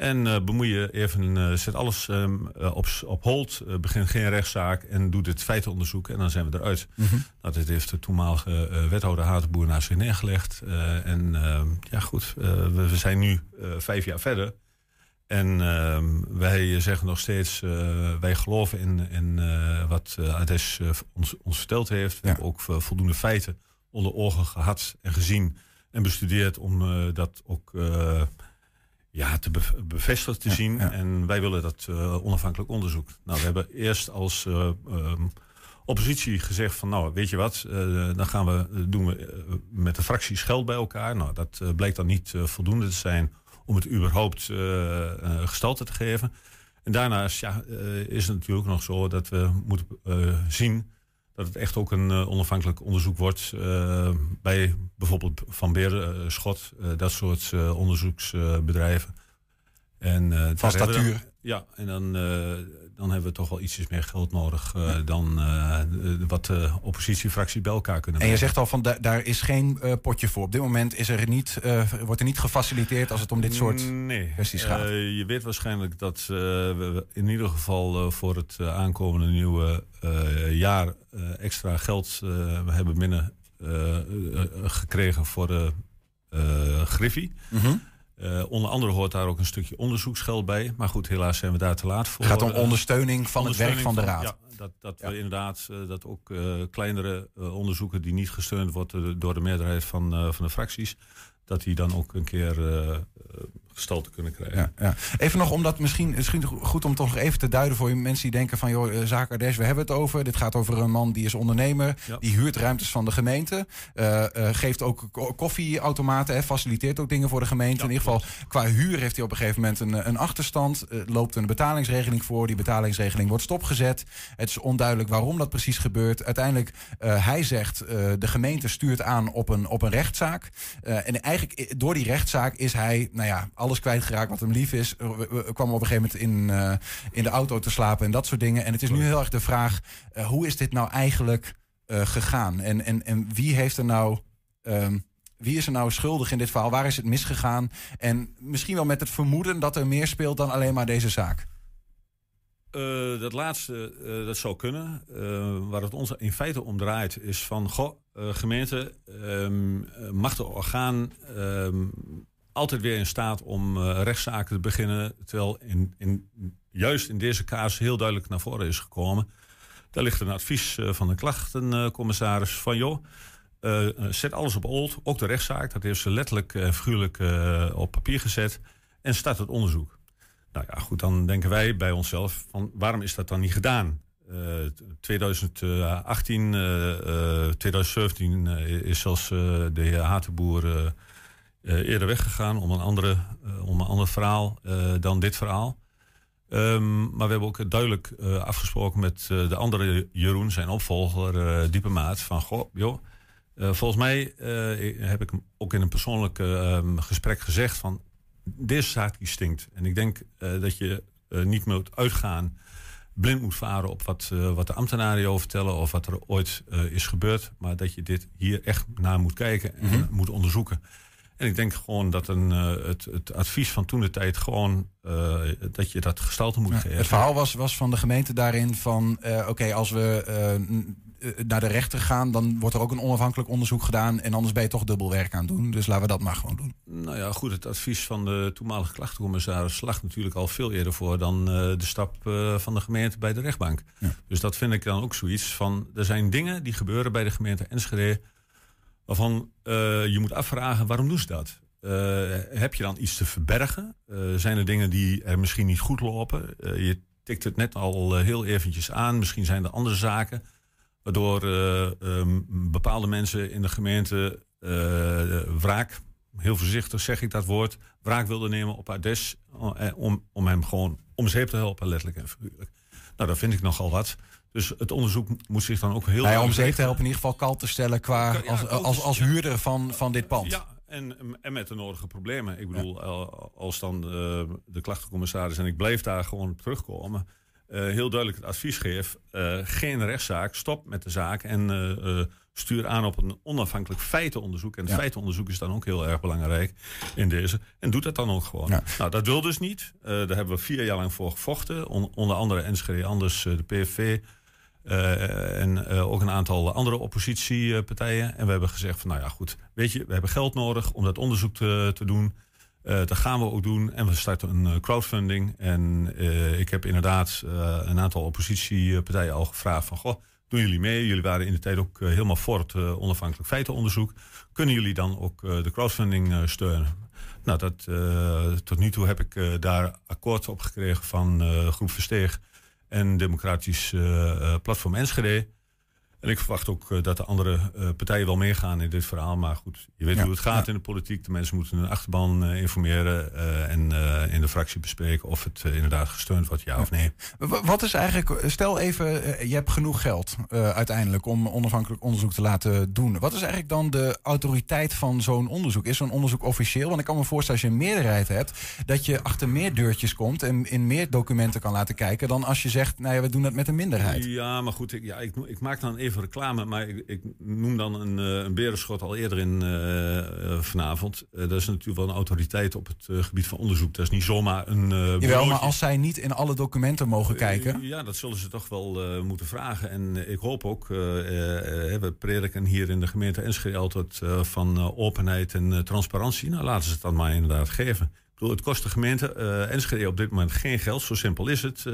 En uh, bemoei je even, uh, zet alles um, uh, op, op hold, begin geen rechtszaak en doe dit feitenonderzoek en dan zijn we eruit. Mm -hmm. Nou, dit heeft de toenmalige wethouder Hatenboer naast zich neergelegd. en ehm, ja goed, we, we, zijn nu vijf jaar verder. En ehm, wij zeggen nog steeds, wij geloven in, in wat Ades ons, ons verteld heeft. We hebben ook voldoende feiten onder ogen gehad en gezien en bestudeerd om dat ook ja, te bevestigd te ja, zien. Ja. En wij willen dat uh, onafhankelijk onderzoek. Nou, we hebben eerst als uh, um, oppositie gezegd van... nou, weet je wat, uh, dan gaan we, doen we met de fracties geld bij elkaar. Nou, dat bleek dan niet voldoende te zijn om het überhaupt gestalte te geven. En daarnaast ja, is het natuurlijk nog zo dat we moeten zien dat het echt ook een uh, onafhankelijk onderzoek wordt uh, bij bijvoorbeeld Van Beerschot, uh, dat soort onderzoeksbedrijven. en, Van statuur. Ja, en dan, dan hebben we toch wel ietsjes meer geld nodig ja. dan wat de oppositiefracties bij elkaar kunnen En je zegt al van da daar is geen potje voor. Op dit moment is er niet, wordt er niet gefaciliteerd als het om dit soort nee. kwesties gaat. je weet waarschijnlijk dat we in ieder geval voor het aankomende nieuwe jaar extra geld hebben binnen gekregen voor de Griffie. Mm -hmm. Uh, onder andere hoort daar ook een stukje onderzoeksgeld bij. Maar goed, helaas zijn we daar te laat voor. Het gaat om ondersteuning van ondersteuning het werk van de Raad. Ja, dat, dat ja. we inderdaad uh, dat ook uh, kleinere onderzoeken die niet gesteund worden door de meerderheid van, van de fracties. Dat die dan ook een keer eh, gestalte kunnen krijgen. Ja, ja. Even nog omdat misschien, misschien goed om toch nog even te duiden voor je mensen die denken van joh, eh, Zaak Ardes, we hebben het over. Dit gaat over een man die is ondernemer, Ja. die huurt ruimtes van de gemeente, eh, eh, geeft ook ko- koffieautomaten, hè, faciliteert ook dingen voor de gemeente. in ieder geval qua huur heeft hij op een gegeven moment een, een achterstand, eh, loopt een betalingsregeling voor. Die betalingsregeling wordt stopgezet. Het is onduidelijk waarom dat precies gebeurt. Uiteindelijk, eh, hij zegt, eh, de gemeente stuurt aan op een, op een rechtszaak. Eh, en eigenlijk door die rechtszaak is hij, nou ja, alles kwijtgeraakt wat hem lief is. Eh, we- we- kwam op een gegeven moment in, eh, in de auto te slapen en dat soort dingen. En het is nu heel erg de vraag, eh, hoe is dit nou eigenlijk gegaan? En, en, en wie heeft er nou... ehm, wie is er nou schuldig in dit verhaal? Waar is het misgegaan? En misschien wel met het vermoeden dat er meer speelt dan alleen maar deze zaak. Dat laatste, dat zou kunnen. Eh, waar het ons in feite om draait is van... Goh, gemeente, eh, mag de orgaan ehm, altijd weer in staat om eh, rechtszaken te beginnen... terwijl in, in, juist in deze kaas heel duidelijk naar voren is gekomen. Daar ligt een advies eh, van de klachtencommissaris van... joh, zet alles op old, ook de rechtszaak. Dat heeft ze letterlijk en figuurlijk op papier gezet. En start het onderzoek. Nou ja, goed, dan denken wij bij onszelf van waarom is dat dan niet gedaan? Eh, 2018, eh, eh, 2017 eh, is zelfs eh, de heer Hatenboer eh, eh, eerder weggegaan om een, andere, eh, om een ander verhaal eh, dan dit verhaal. Ehm, maar we hebben ook duidelijk eh, afgesproken met eh, de andere Jeroen, zijn opvolger, eh Diepe Maat, van goh, joh, eh, volgens mij eh, heb ik hem ook in een persoonlijk eh, ehm, gesprek gezegd van deze zaak stinkt. En ik denk eh, dat je eh, niet moet uitgaan, blind moet varen op wat, eh, wat de ambtenaren over vertellen of wat er ooit eh, is gebeurd. Maar dat je dit hier echt naar moet kijken en Mhm. moet onderzoeken. En ik denk gewoon dat een, eh, het, het advies van toen de tijd gewoon dat je dat gestalte moet geven. Het verhaal was, was van de gemeente daarin van... oké, als we naar de rechter gaan... dan wordt er ook een onafhankelijk onderzoek gedaan... en anders ben je toch dubbel werk aan het doen. Dus laten we dat maar gewoon doen. Nou ja, goed, het advies van de toenmalige klachtencommissaris slag natuurlijk al veel eerder voor dan eh, de stap eh, van de gemeente bij de rechtbank. Dus dat vind ik dan ook zoiets van, er zijn dingen die gebeuren bij de gemeente Enschede waarvan eh, je moet afvragen waarom doen ze dat? Eh, heb je dan iets te verbergen? Eh, zijn er dingen die er misschien niet goed lopen? Eh, je tikt het net al eh, heel eventjes aan. Misschien zijn er andere zaken waardoor eh, ehm, bepaalde mensen in de gemeente eh, wraak, heel voorzichtig zeg ik dat woord, wraak wilden nemen op Ades eh, om, om hem gewoon om zeep te helpen, letterlijk en figuurlijk. Nou, dat vind ik nogal wat. Dus het onderzoek moet zich dan ook heel... Nou ja, om zeep te helpen in ieder geval kal te stellen... qua Ja, als, als, als huurder van, van dit pand. Ja, en, en met de nodige problemen. Ik bedoel, al- als dan eh, de klachtencommissaris, en ik blijf daar gewoon terugkomen, heel duidelijk het advies geef: eh, geen rechtszaak, stop met de zaak en eh, eh, stuur aan op een onafhankelijk feitenonderzoek. En het Ja. feitenonderzoek is dan ook heel erg belangrijk in deze. En doet dat dan ook gewoon. Nou, dat wil dus niet. Eh, daar hebben we vier jaar lang voor gevochten. On- onder andere Enschede Anders, eh, de eh, en eh, ook een aantal andere oppositiepartijen. En we hebben gezegd van, nou ja, goed. Weet je, we hebben geld nodig om dat onderzoek te, te doen. Eh, dat gaan we ook doen. En we starten een eh, crowdfunding. En eh, ik heb inderdaad een aantal oppositiepartijen al gevraagd van... Goh, doen jullie mee? Jullie waren in de tijd ook helemaal voor het onafhankelijk feitenonderzoek. Kunnen jullie dan ook de crowdfunding steunen? Nou, dat, tot nu toe heb ik daar akkoord op gekregen van Groep Versteeg en Democratisch Platform Enschede. En ik verwacht ook eh, dat de andere eh, partijen wel meegaan in dit verhaal. Maar goed, je weet Ja, hoe het gaat in de politiek. De mensen moeten hun achterban eh, informeren en in de fractie bespreken of het inderdaad gesteund wordt, ja, of nee. Wat is eigenlijk, stel even, je hebt genoeg geld uiteindelijk om onafhankelijk onderzoek te laten doen. Wat is eigenlijk dan de autoriteit van zo'n onderzoek? Is zo'n onderzoek officieel? Want ik kan me voorstellen als je een meerderheid hebt, dat je achter meer deurtjes komt en in meer documenten kan laten kijken dan als je zegt, nou ja, we doen het met een minderheid. Ja, maar goed, ik, ja, ik, ik maak dan even reclame, maar ik, ik noem dan een, eh, een berenschot al eerder in eh, eh, vanavond. Dat is natuurlijk wel een autoriteit op het gebied van onderzoek. Dat is niet zomaar een. Jawel, maar als zij niet in alle documenten mogen kijken. Ja, dat zullen ze toch wel moeten vragen. En ik hoop ook, we prediken hier in de gemeente Enschede altijd van openheid en transparantie. Nou, laten ze het dan maar inderdaad geven. Ik bedoel, het kost de gemeente eh, Enschede op dit moment geen geld. Zo simpel is het.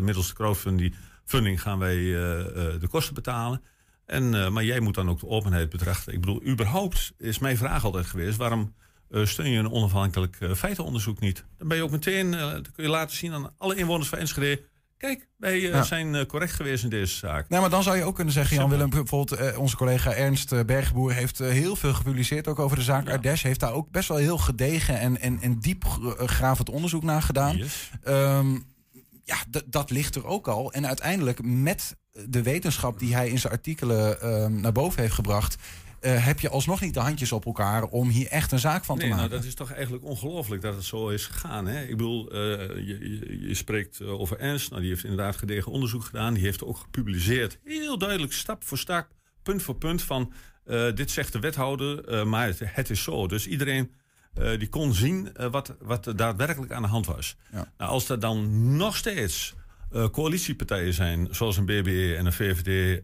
Middels de crowdfunding funding gaan wij eh, eh, de kosten betalen. En, eh, maar jij moet dan ook de openheid betrachten. Ik bedoel, überhaupt is mijn vraag altijd geweest... waarom steun je een onafhankelijk feitenonderzoek niet. Dan ben je ook meteen, dan kun je laten zien aan alle inwoners van Enschede. Kijk, wij Ja. zijn correct geweest in deze zaak. Nee, maar dan zou je ook kunnen zeggen, Jan Willem, bijvoorbeeld onze collega Ernst Bergboer heeft heel veel gepubliceerd ook over de zaak Ardèche. Heeft daar ook best wel heel gedegen en, en, en diep gravend onderzoek naar gedaan. Ehm, ja, dat ligt er ook al. En uiteindelijk met de wetenschap die hij in zijn artikelen ehm, naar boven heeft gebracht, eh, heb je alsnog niet de handjes op elkaar om hier echt een zaak van te Nee, maken. nou, dat is toch eigenlijk ongelooflijk dat het zo is gegaan. Hè? Ik bedoel, eh, je, je, je spreekt eh, over Ernst. Nou, die heeft inderdaad gedegen onderzoek gedaan. Die heeft ook gepubliceerd. Heel duidelijk, stap voor stap, punt voor punt van... dit zegt de wethouder, maar het, het is zo. Dus iedereen eh, die kon zien eh, wat, wat er daadwerkelijk aan de hand was. Nou, als er dan nog steeds eh, coalitiepartijen zijn... zoals een BBE en een VVD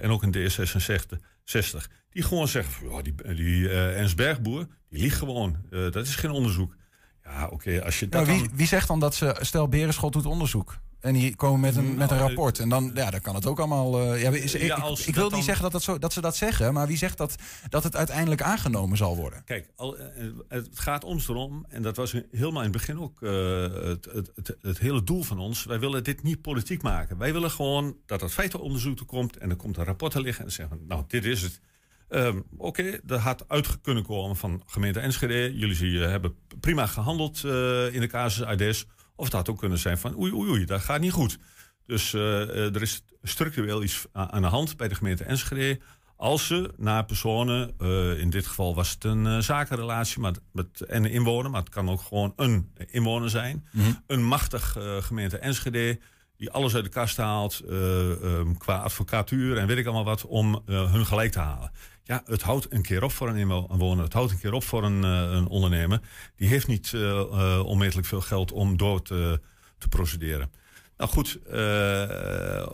en ook een D66... die gewoon zeggen, ja, die, die Ernst Bergboer, die liegt gewoon. Dat is geen onderzoek. Ja, oké, als je dat Nou, wie, dan- wie zegt dan dat ze, stel Berenschot doet onderzoek. En die komen met een, met een Nou, rapport. En dan, ja, dan kan het ook allemaal. eh, ja, is- ik, Ja, ik- als ik, dat wil dan- niet zeggen dat, dat, zo, dat ze dat zeggen, maar wie zegt dat, dat het uiteindelijk aangenomen zal worden? Kijk, al, eh, het gaat ons erom, en dat was helemaal in het begin ook eh, het, het, het, het hele doel van ons. Wij willen dit niet politiek maken. Wij willen gewoon dat het feitenonderzoek er komt en er komt een rapport te liggen en zeggen nou, dit is het. Ehm, Oké, dat had uit kunnen komen van gemeente Enschede. Jullie hebben prima gehandeld eh, in de casus ADS. Of het had ook kunnen zijn van oei, oei, oei, dat gaat niet goed. Dus eh, eh, er is structureel iets aan de hand bij de gemeente Enschede. Als ze naar personen, eh, in dit geval was het een zakenrelatie met, met, en een inwoner, maar het kan ook gewoon een inwoner zijn. Mhm. Een machtig gemeente Enschede, die alles uit de kast haalt eh, ehm, qua advocatuur en weet ik allemaal wat, om hun gelijk te halen. Ja, het houdt een keer op voor een inwoner, het houdt een keer op voor een, eh, een ondernemer. Die heeft niet eh, onmetelijk veel geld om door te, te procederen. Nou goed,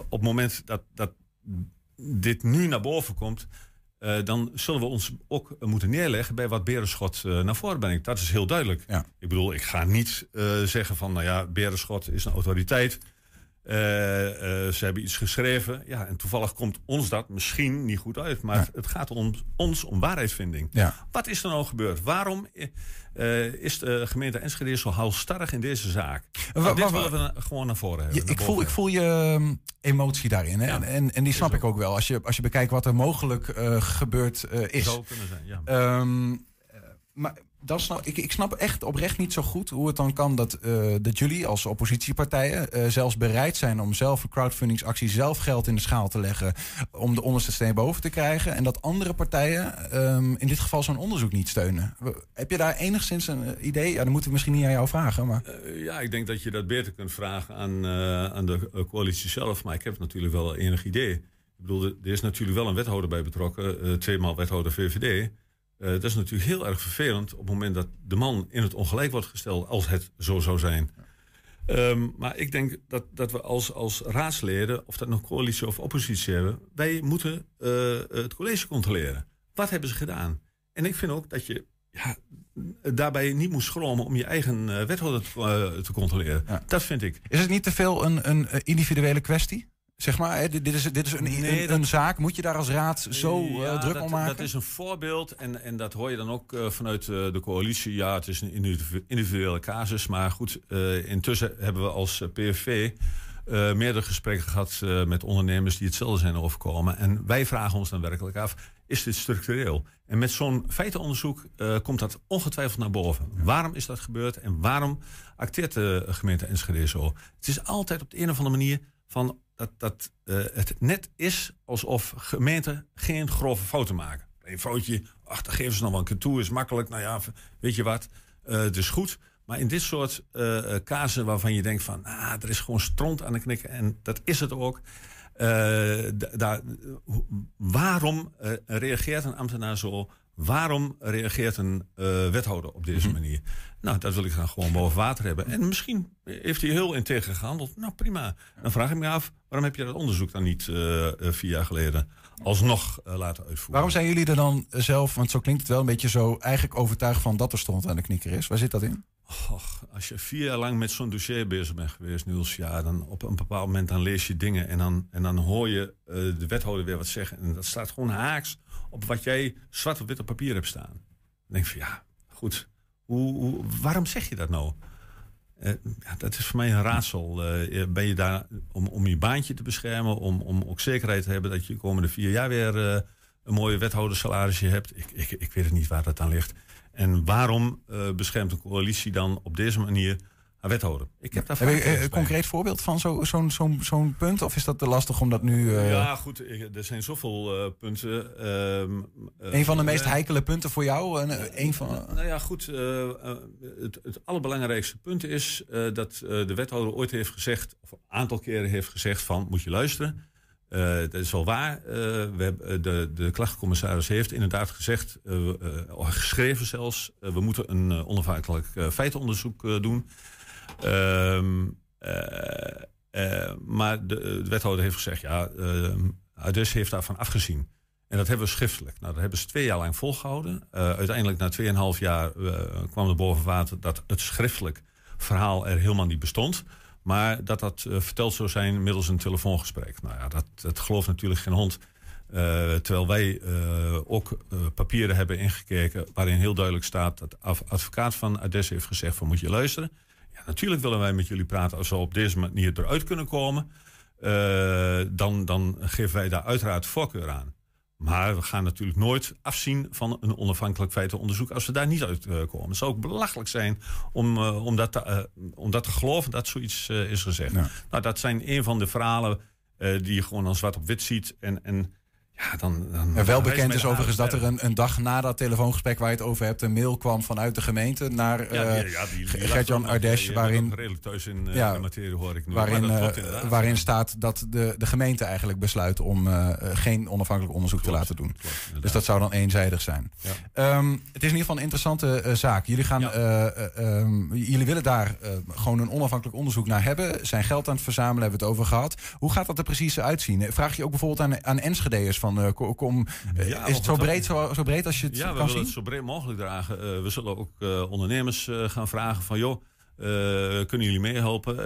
op het moment dat, dat dit nu naar boven komt, dan zullen we ons ook moeten neerleggen bij wat Berenschot naar voren brengt. Dat is heel duidelijk. Ik bedoel, ik ga niet zeggen van, nou ja, Berenschot is een autoriteit. Eh, eh, ze hebben iets geschreven. Ja, en toevallig komt ons dat misschien niet goed uit. Maar het gaat om ons om waarheidsvinding. Ja. Wat is er nou gebeurd? Waarom eh, is de gemeente Enschede zo halstarrig in deze zaak? Nou, dit willen we gewoon naar voren hebben. Naar ik, voel, ik voel je ehm, emotie daarin. Hè? En, en, en die snap ik ook wel. Als je, als je bekijkt wat er mogelijk gebeurd is. Zou kunnen zijn, ja. Ehm, eh, maar dat snap, ik, ik snap echt oprecht niet zo goed hoe het dan kan dat, eh, dat jullie als oppositiepartijen eh, zelfs bereid zijn om zelf een crowdfundingsactie, zelf geld in de schaal te leggen om de onderste steen boven te krijgen. En dat andere partijen ehm, in dit geval zo'n onderzoek niet steunen. Heb je daar enigszins een eh, idee? Ja, dan moeten we misschien niet aan jou vragen. Maar... Ja, ik denk dat je dat beter kunt vragen aan, aan de coalitie zelf. Maar ik heb natuurlijk wel enig idee. Ik bedoel, er is natuurlijk wel een wethouder bij betrokken. tweemaal wethouder VVD. Eh, dat is natuurlijk heel erg vervelend op het moment dat de man in het ongelijk wordt gesteld, als het zo zou zijn. Ehm, maar ik denk dat, dat we als, als raadsleden, of dat nog coalitie of oppositie hebben, wij moeten eh, het college controleren. Wat hebben ze gedaan? En ik vind ook dat je ja, daarbij niet moet schromen om je eigen eh, wethouder te, te controleren. Dat vind ik. Is het niet te veel een, een individuele kwestie? Zeg maar, hè, dit, is, dit is een, Nee, een, dat- een zaak. Moet je daar als raad zo eh, druk dat, om maken? Dat is een voorbeeld en, en dat hoor je dan ook eh, vanuit eh, de coalitie. Ja, het is een individu- individuele casus. Maar goed, intussen hebben we als PFV eh, meerdere gesprekken gehad eh, met ondernemers die hetzelfde zijn overkomen. En wij vragen ons dan werkelijk af, is dit structureel? En met zo'n feitenonderzoek komt dat ongetwijfeld naar boven. Waarom is dat gebeurd en waarom acteert de gemeente Enschede zo? Het is altijd op de een of andere manier van dat, dat eh, het net is alsof gemeenten geen grove fouten maken. Een foutje, ach, dan geven ze nog wel een keer toe, is makkelijk. Nou ja, weet je wat, het is goed. Maar in dit soort eh eh, casen waarvan je denkt van... Ah, er is gewoon stront aan de knikken en dat is het ook. Da- daar- waarom reageert een ambtenaar zo? Waarom reageert een eh, wethouder op deze manier? Nou, dat wil ik dan gewoon boven water hebben. En misschien heeft hij heel integer gehandeld. Nou, prima. Dan vraag ik me af, waarom heb je dat onderzoek dan niet eh, eh, vier jaar geleden alsnog laten uitvoeren? Waarom zijn jullie er dan zelf, want zo klinkt het wel een beetje zo, eigenlijk overtuigd van dat er stond aan de knikker is? Waar zit dat in? Och, als je vier jaar lang met zo'n dossier bezig bent geweest, Niels, ja, dan op een bepaald moment dan lees je dingen en dan, en dan hoor je de wethouder weer wat zeggen. En dat staat gewoon haaks op wat jij zwart op wit op papier hebt staan. Dan denk van ja, goed. Hoe, waarom zeg je dat nou? Eh, ja, dat is voor mij een raadsel. Eh, ben je daar om, om je baantje te beschermen, om, om ook zekerheid te hebben dat je de komende vier jaar weer eh, een mooie wethoudersalarisje hebt? Ik, ik, ik weet het niet waar dat aan ligt. En waarom eh, beschermt de coalitie dan op deze manier haar wethouder? Ik heb daar Heb je vragen eh, een concreet voorbeeld van zo- zo'n zo'n zo'n punt? Of is dat te lastig om dat nu... eh, Ja, goed, er zijn zoveel eh, punten. ehm, eh, een van de meest heikele punten voor jou? Een, een van, Nou ja, goed. het, het allerbelangrijkste punt is eh, dat de wethouder ooit heeft gezegd, of een aantal keren heeft gezegd van, moet je luisteren. Eh, dat is wel waar. Eh, we hebben, de, de klachtcommissaris heeft inderdaad gezegd, geschreven zelfs, we moeten een onafhankelijk eh, feitenonderzoek eh, doen. Ehm, eh, eh, maar de, de wethouder heeft gezegd, ja, uh, Ades heeft daarvan afgezien. En dat hebben we schriftelijk. Nou, dat hebben ze twee jaar lang volgehouden. Uh, uiteindelijk na 2,5 jaar kwam er boven water dat het schriftelijk verhaal er helemaal niet bestond. Maar dat dat verteld zou zijn middels een telefoongesprek. Nou ja, dat, gelooft natuurlijk geen hond. Terwijl wij ook papieren hebben ingekeken waarin heel duidelijk staat dat de advocaat van Ades heeft gezegd van moet je luisteren. Ja, natuurlijk willen wij met jullie praten als we op deze manier eruit kunnen komen. dan, dan geven wij daar uiteraard voorkeur aan. Maar we gaan natuurlijk nooit afzien van een onafhankelijk feitenonderzoek als we daar niet uitkomen. Het zou ook belachelijk zijn om, uh, om, dat, te, uh, om dat te geloven dat zoiets is gezegd. Ja. Nou, dat zijn een van de verhalen die je gewoon als zwart op wit ziet. En, en ja, dan, dan ja, wel bekend is overigens dat er een, een, dag na dat telefoongesprek waar je het over hebt... een mail kwam vanuit de gemeente naar ja, die, ja, Gert-Jan Ardesh... waarin redelijk thuis in ja, de materie, hoor ik nu. Waarin, uh, waarin staat dat de, de gemeente eigenlijk besluit om uh, geen onafhankelijk onderzoek klopt, te laten doen. Klopt, dus dat zou dan eenzijdig zijn. Ja. Um, het is in ieder geval een interessante uh, zaak. Jullie, gaan, um, jullie willen daar gewoon een onafhankelijk onderzoek naar hebben. Zijn geld aan het verzamelen, hebben we het over gehad. Hoe gaat dat er precies uitzien? Vraag je ook bijvoorbeeld aan, aan Enschede'ers van... Uh, kom, uh, ja, is het zo breed, zo, zo breed als je het ja, kan we willen zien? het zo breed mogelijk dragen. Uh, we zullen ook ondernemers gaan vragen van... joh, kunnen jullie meehelpen?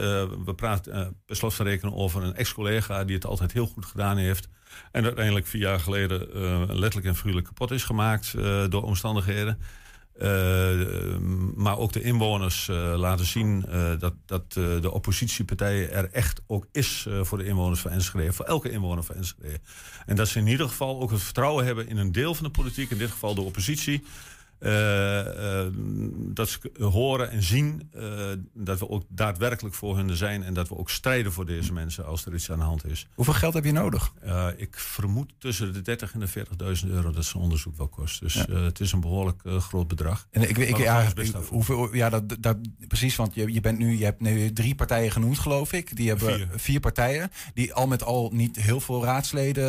we praten per slot van rekening over een ex-collega... die het altijd heel goed gedaan heeft. En uiteindelijk vier jaar geleden letterlijk en figuurlijk kapot is gemaakt... door omstandigheden. Uh, maar ook de inwoners uh, laten zien uh, dat, dat de oppositiepartijen er echt ook is voor de inwoners van Enschede. Voor elke inwoner van Enschede. En dat ze in ieder geval ook het vertrouwen hebben in een deel van de politiek, in dit geval de oppositie. Dat ze horen en zien dat we ook daadwerkelijk voor hun zijn. En dat we ook strijden voor deze mensen als er iets aan de hand is. Hoeveel geld heb je nodig? ik vermoed tussen de 30 en de 40.000 euro dat zo'n onderzoek wel kost. Dus ja. het is een behoorlijk groot bedrag. En ik, ik, ja, hoeveel, ja dat, dat, precies, want je, je, bent nu, je hebt nu drie partijen genoemd, geloof ik. Die hebben vier, vier partijen, die al met al niet heel veel raadsleden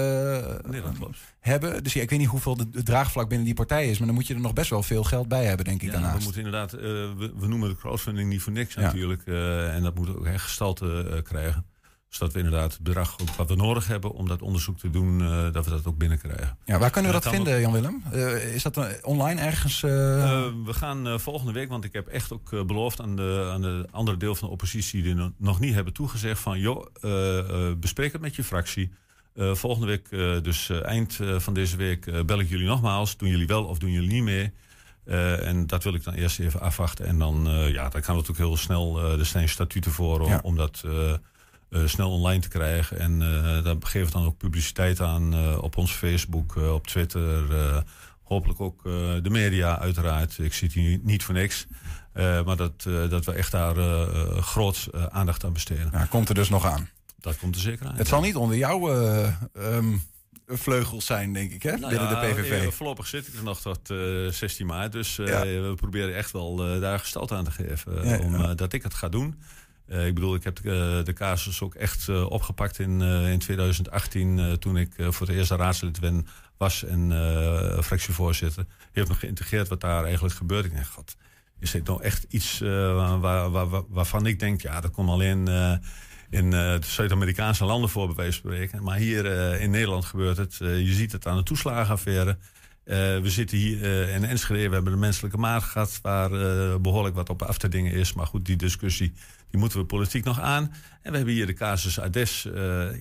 nee, dat klopt. Hebben. Dus ja, ik weet niet hoeveel de, draagvlak binnen die partij is, maar dan moet je er nog best wel veel geld bij hebben, denk ik. Ja, daarnaast. we moeten inderdaad, uh, we, we, noemen de crowdfunding niet voor niks ja. natuurlijk. Uh, en dat moet ook echt gestalte uh, krijgen zodat we inderdaad het bedrag wat we nodig hebben om dat onderzoek te doen, dat we dat ook binnenkrijgen. Ja, waar kunnen we dat, dat vinden, Jan-Willem? Is dat online ergens? we gaan volgende week, want ik heb echt ook beloofd aan de, aan de andere deel van de oppositie die no nog niet hebben toegezegd van joh, bespreek het met je fractie. Volgende week, dus eind van deze week, bel ik jullie nogmaals. Doen jullie wel of doen jullie niet mee? en dat wil ik dan eerst even afwachten. En dan, ja, dan kan het ook heel snel, er zijn statuten voor om, ja. om dat... Uh, snel online te krijgen. En uh, daar geven we dan ook publiciteit aan uh, op ons Facebook, op Twitter. hopelijk ook de media uiteraard. Ik zit hier niet voor niks. maar dat, dat we echt daar groot aandacht aan besteden. Ja, komt er dus nog aan? Dat komt er zeker aan. Het ja. zal niet onder jouw um, vleugels zijn, denk ik, hè? Nou binnen ja, de PVV. Voorlopig zit ik er nog tot 16 maart. Dus ja. we proberen echt wel daar gestalte aan te geven. Ja, om, dat ik het ga doen. Ik bedoel, ik heb de, casus ook echt opgepakt in, in 2018... toen ik voor het eerst raadslid ben, was en fractievoorzitter. Je hebt nog geïntegreerd wat daar eigenlijk gebeurt. Ik denk, god, is dit nou echt iets waar, waar, waar, waarvan ik denk... ja, dat komt alleen in de Zuid-Amerikaanse landen voor, bij wijze van spreken. Maar hier in Nederland gebeurt het. je ziet het aan de toeslagenaffaire... Uh, we zitten hier uh, in Enschede, we hebben de menselijke maat gehad... waar uh, behoorlijk wat op af te dingen is. Maar goed, die discussie die moeten we politiek nog aan. En we hebben hier de casus Ades.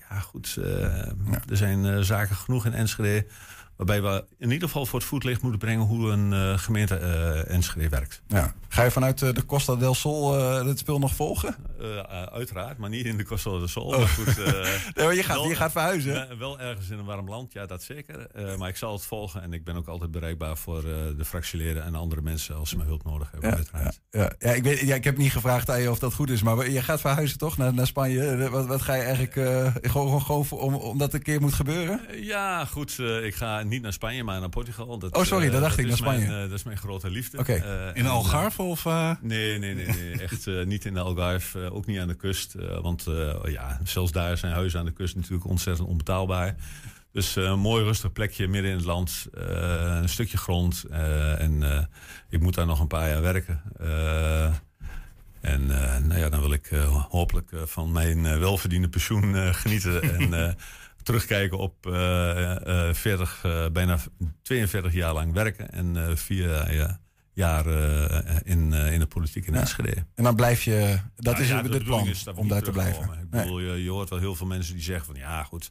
ja goed, ja. er zijn zaken genoeg in Enschede... Waarbij we in ieder geval voor het voetlicht moeten brengen hoe een eh, gemeente eh, Enschede werkt. Ja. Ga je vanuit eh, de Costa del Sol het speel nog volgen? Uiteraard, maar niet in de Costa del Sol. Oh. Maar goed, Nee, maar je gaat- wel- je gaat verhuizen. Wel, ergens in een warm land, ja, dat zeker. Maar ik zal het volgen en ik ben ook altijd bereikbaar voor de fractieleden en andere mensen als ze mijn hulp nodig hebben. Ja, uiteraard. Ja, ja, ik, weet, ja, ik heb niet gevraagd aan je of dat goed is, maar je gaat verhuizen toch naar, naar Spanje? Wat, wat ga je eigenlijk gewoon, gewoon, gewoon om, omdat het een keer moet gebeuren? Ja, goed. ik ga niet naar Spanje, maar naar Portugal. Dat, Oh, sorry, eh, dat dacht ik, naar Spanje. Mijn, eh, dat is mijn grote liefde. Oké. Eh, In Algarve eh, of... eh? Nee, nee, nee, nee. echt eh, niet in de Algarve. eh, ook niet aan de kust. eh, want eh, ja, zelfs daar zijn huizen aan de kust natuurlijk ontzettend onbetaalbaar. Dus eh, een mooi rustig plekje midden in het land. eh, een stukje grond. eh, en eh, ik moet daar nog een paar jaar werken. Eh, en eh, nou ja, dan wil ik eh, hopelijk eh, van mijn eh, welverdiende pensioen eh, genieten. en eh, terugkijken op eh, eh, 40, eh, bijna 42 jaar lang werken. En eh, vier eh, jaar eh, in, eh, in de politiek in Ja. Enschede. En dan blijf je, dat Nou is ja, het plan, is om daar te blijven. Ik Nee. bedoel, je, je hoort wel heel veel mensen die zeggen van ja goed,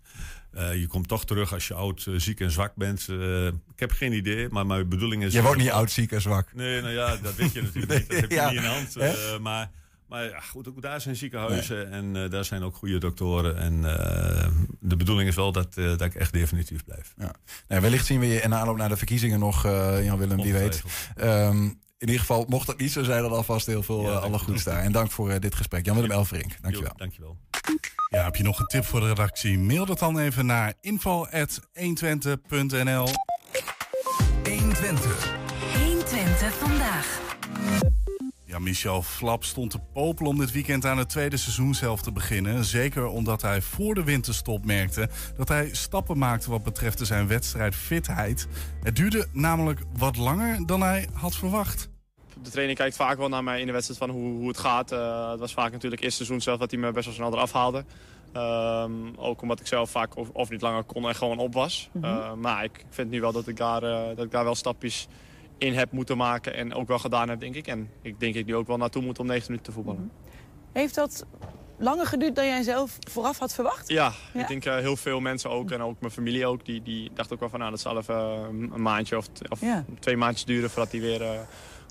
eh, je komt toch terug als je oud, eh, ziek en zwak bent. Eh, ik heb geen idee, maar mijn bedoeling is... Je wordt niet oud, ziek en zwak. Nee, nou ja, dat weet je natuurlijk niet. Dat heb je Ja. niet in de hand. Eh, maar maar ja, goed, ook daar zijn ziekenhuizen en eh, daar zijn ook goede doktoren. En eh, de bedoeling is wel dat, eh, dat ik echt definitief blijf. Ja. Nou, wellicht zien we je in aanloop naar de verkiezingen nog, eh, Jan-Willem, wie weet. Ehm, in ieder geval, mocht het niet zo zijn, dan alvast heel veel alle goeds daar. En dank voor eh, dit gesprek. Jan-Willem Elverink, dankjewel. Jo, dankjewel. Ja, heb je nog een tip voor de redactie? Mail dat dan even naar info.120.nl 120. 120 vandaag. Ja, Michel Flap stond te popelen om dit weekend aan het tweede seizoen zelf te beginnen. Zeker omdat hij voor de winterstop merkte dat hij stappen maakte wat betreft zijn wedstrijdfitheid. Het duurde namelijk wat langer dan hij had verwacht. De trainer kijkt vaak wel naar mij in de wedstrijd van hoe, hoe het gaat. Eh, het was vaak natuurlijk het eerste seizoen zelf dat hij me best wel snel eraf haalde. Ehm, ook omdat ik zelf vaak of, of niet langer kon en gewoon op was. Mhm. Eh, maar ik vind nu wel dat ik, daar, eh, dat ik daar wel stapjes in heb moeten maken en ook wel gedaan heb, denk ik. En ik denk ik nu ook wel naartoe moet om 90 minuten te voetballen. Heeft dat langer geduurd dan jij zelf vooraf had verwacht? Ja, Ja. ik denk eh, heel veel mensen ook en ook mijn familie ook. Die, die dacht ook wel van nou, dat zal even eh, een maandje of, of Ja. twee maandjes duren voordat hij weer eh,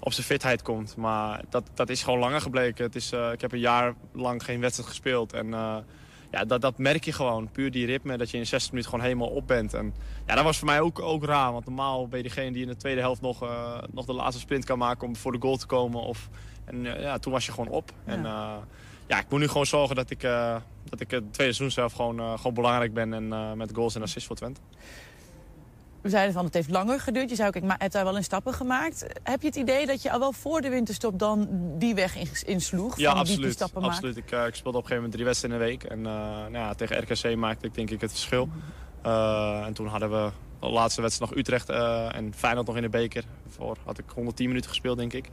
op zijn fitheid komt. Maar dat, dat is gewoon langer gebleken. Het is, ik heb een jaar lang geen wedstrijd gespeeld en ja, dat, dat merk je gewoon. Puur die ritme, dat je in 60 minuten gewoon helemaal op bent. En ja, dat was voor mij ook, ook raar, want normaal ben je degene die in de tweede helft nog, eh, nog de laatste sprint kan maken om voor de goal te komen. Of, en eh, ja, toen was je gewoon op. En, eh, ja, ik moet nu gewoon zorgen dat ik, eh, dat ik het tweede seizoen zelf gewoon, eh, gewoon belangrijk ben. En eh, met goals en assists voor Twente. We zeiden van het heeft langer geduurd. Je zou ook, ik ma- heb daar wel in stappen gemaakt. Heb je het idee dat je al wel voor de winterstop dan die weg in- insloeg? Ja, van die- die absoluut. stappen absoluut. Ik, eh, ik speelde op een gegeven moment drie wedstrijden in de week. En eh, nou ja, tegen RKC maakte ik denk ik het verschil. Eh, en toen hadden we de laatste wedstrijd nog Utrecht en Feyenoord nog in de beker. Voor had ik 110 minuten gespeeld, denk ik.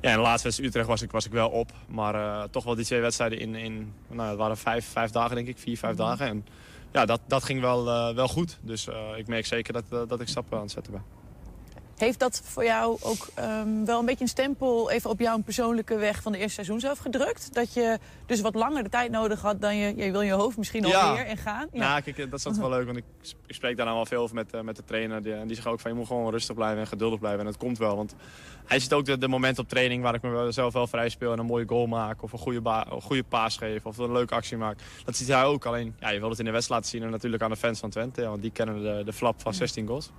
Ja, en de laatste wedstrijd Utrecht was ik, was ik wel op. Maar toch wel die twee wedstrijden in, in nou, het waren vijf, vijf dagen, denk ik. Vier, vijf dagen. En ja, dat, dat ging wel, eh, wel goed. Dus eh, ik merk zeker dat, eh, dat ik stappen aan het zetten ben. Heeft dat voor jou ook ehm, wel een beetje een stempel even op jouw persoonlijke weg van de eerste seizoen zelf gedrukt? Dat je dus wat langer de tijd nodig had dan je, je wil in je hoofd misschien alweer en gaan? Ja, kijk, eh, dat is altijd wel leuk, want ik, sp- ik spreek daar dan wel veel over met, eh, met de trainer. Die, en die zegt ook van, je moet gewoon rustig blijven en geduldig blijven. En dat komt wel, want hij ziet ook de, de momenten op training waar ik me wel- zelf wel vrij speel en een mooie goal maak. Of een goede, ba- een goede paas geef, of een leuke actie maak. Dat ziet hij ook, alleen ja, je wil het in de wedstrijd laten zien. En natuurlijk aan de fans van Twente, ja, want die kennen de, de flap van 16 goals.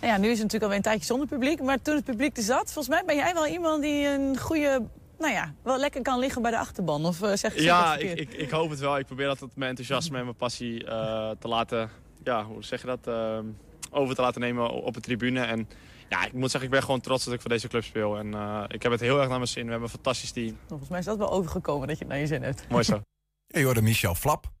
Nou ja, nu is het natuurlijk alweer een tijdje zonder publiek. Maar toen het publiek er zat, volgens mij ben jij wel iemand die een goede... Nou ja, wel lekker kan liggen bij de achterban. Of eh, zeg, zeg Ja, dat ik, ik, ik hoop het wel. Ik probeer altijd mijn enthousiasme en mijn passie eh, te laten, ja, hoe zeg je dat, eh, over te laten nemen op de tribune. En ja, ik moet zeggen, ik ben gewoon trots dat ik voor deze club speel. En eh, ik heb het heel erg naar mijn zin. We hebben een fantastisch team. Volgens mij is dat wel overgekomen dat je het naar je zin hebt. Mooi zo. Je hoorde Michel Flap.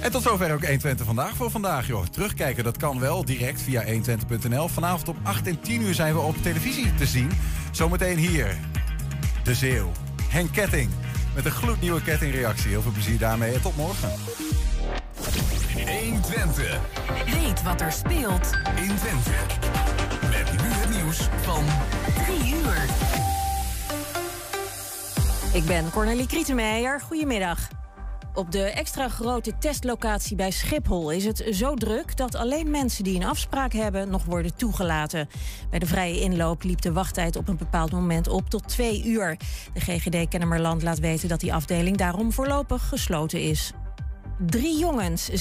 En tot zover ook 120 vandaag voor vandaag. Joh. Terugkijken, dat kan wel direct via 120.nl. Vanavond om 8 en 10 uur zijn we op televisie te zien. Zometeen hier, De Zeeuw. Henk Ketting met een gloednieuwe kettingreactie. Heel veel plezier daarmee en tot morgen. 120. Weet wat er speelt in Twente. Met nu het nieuws van 3 uur. Ik ben Cornelie Krietenmeijer. Goedemiddag. Op de extra grote testlocatie bij Schiphol is het zo druk dat alleen mensen die een afspraak hebben nog worden toegelaten. Bij de vrije inloop liep de wachttijd op een bepaald moment op tot twee uur. De GGD Kennemerland laat weten dat die afdeling daarom voorlopig gesloten is. Drie jongens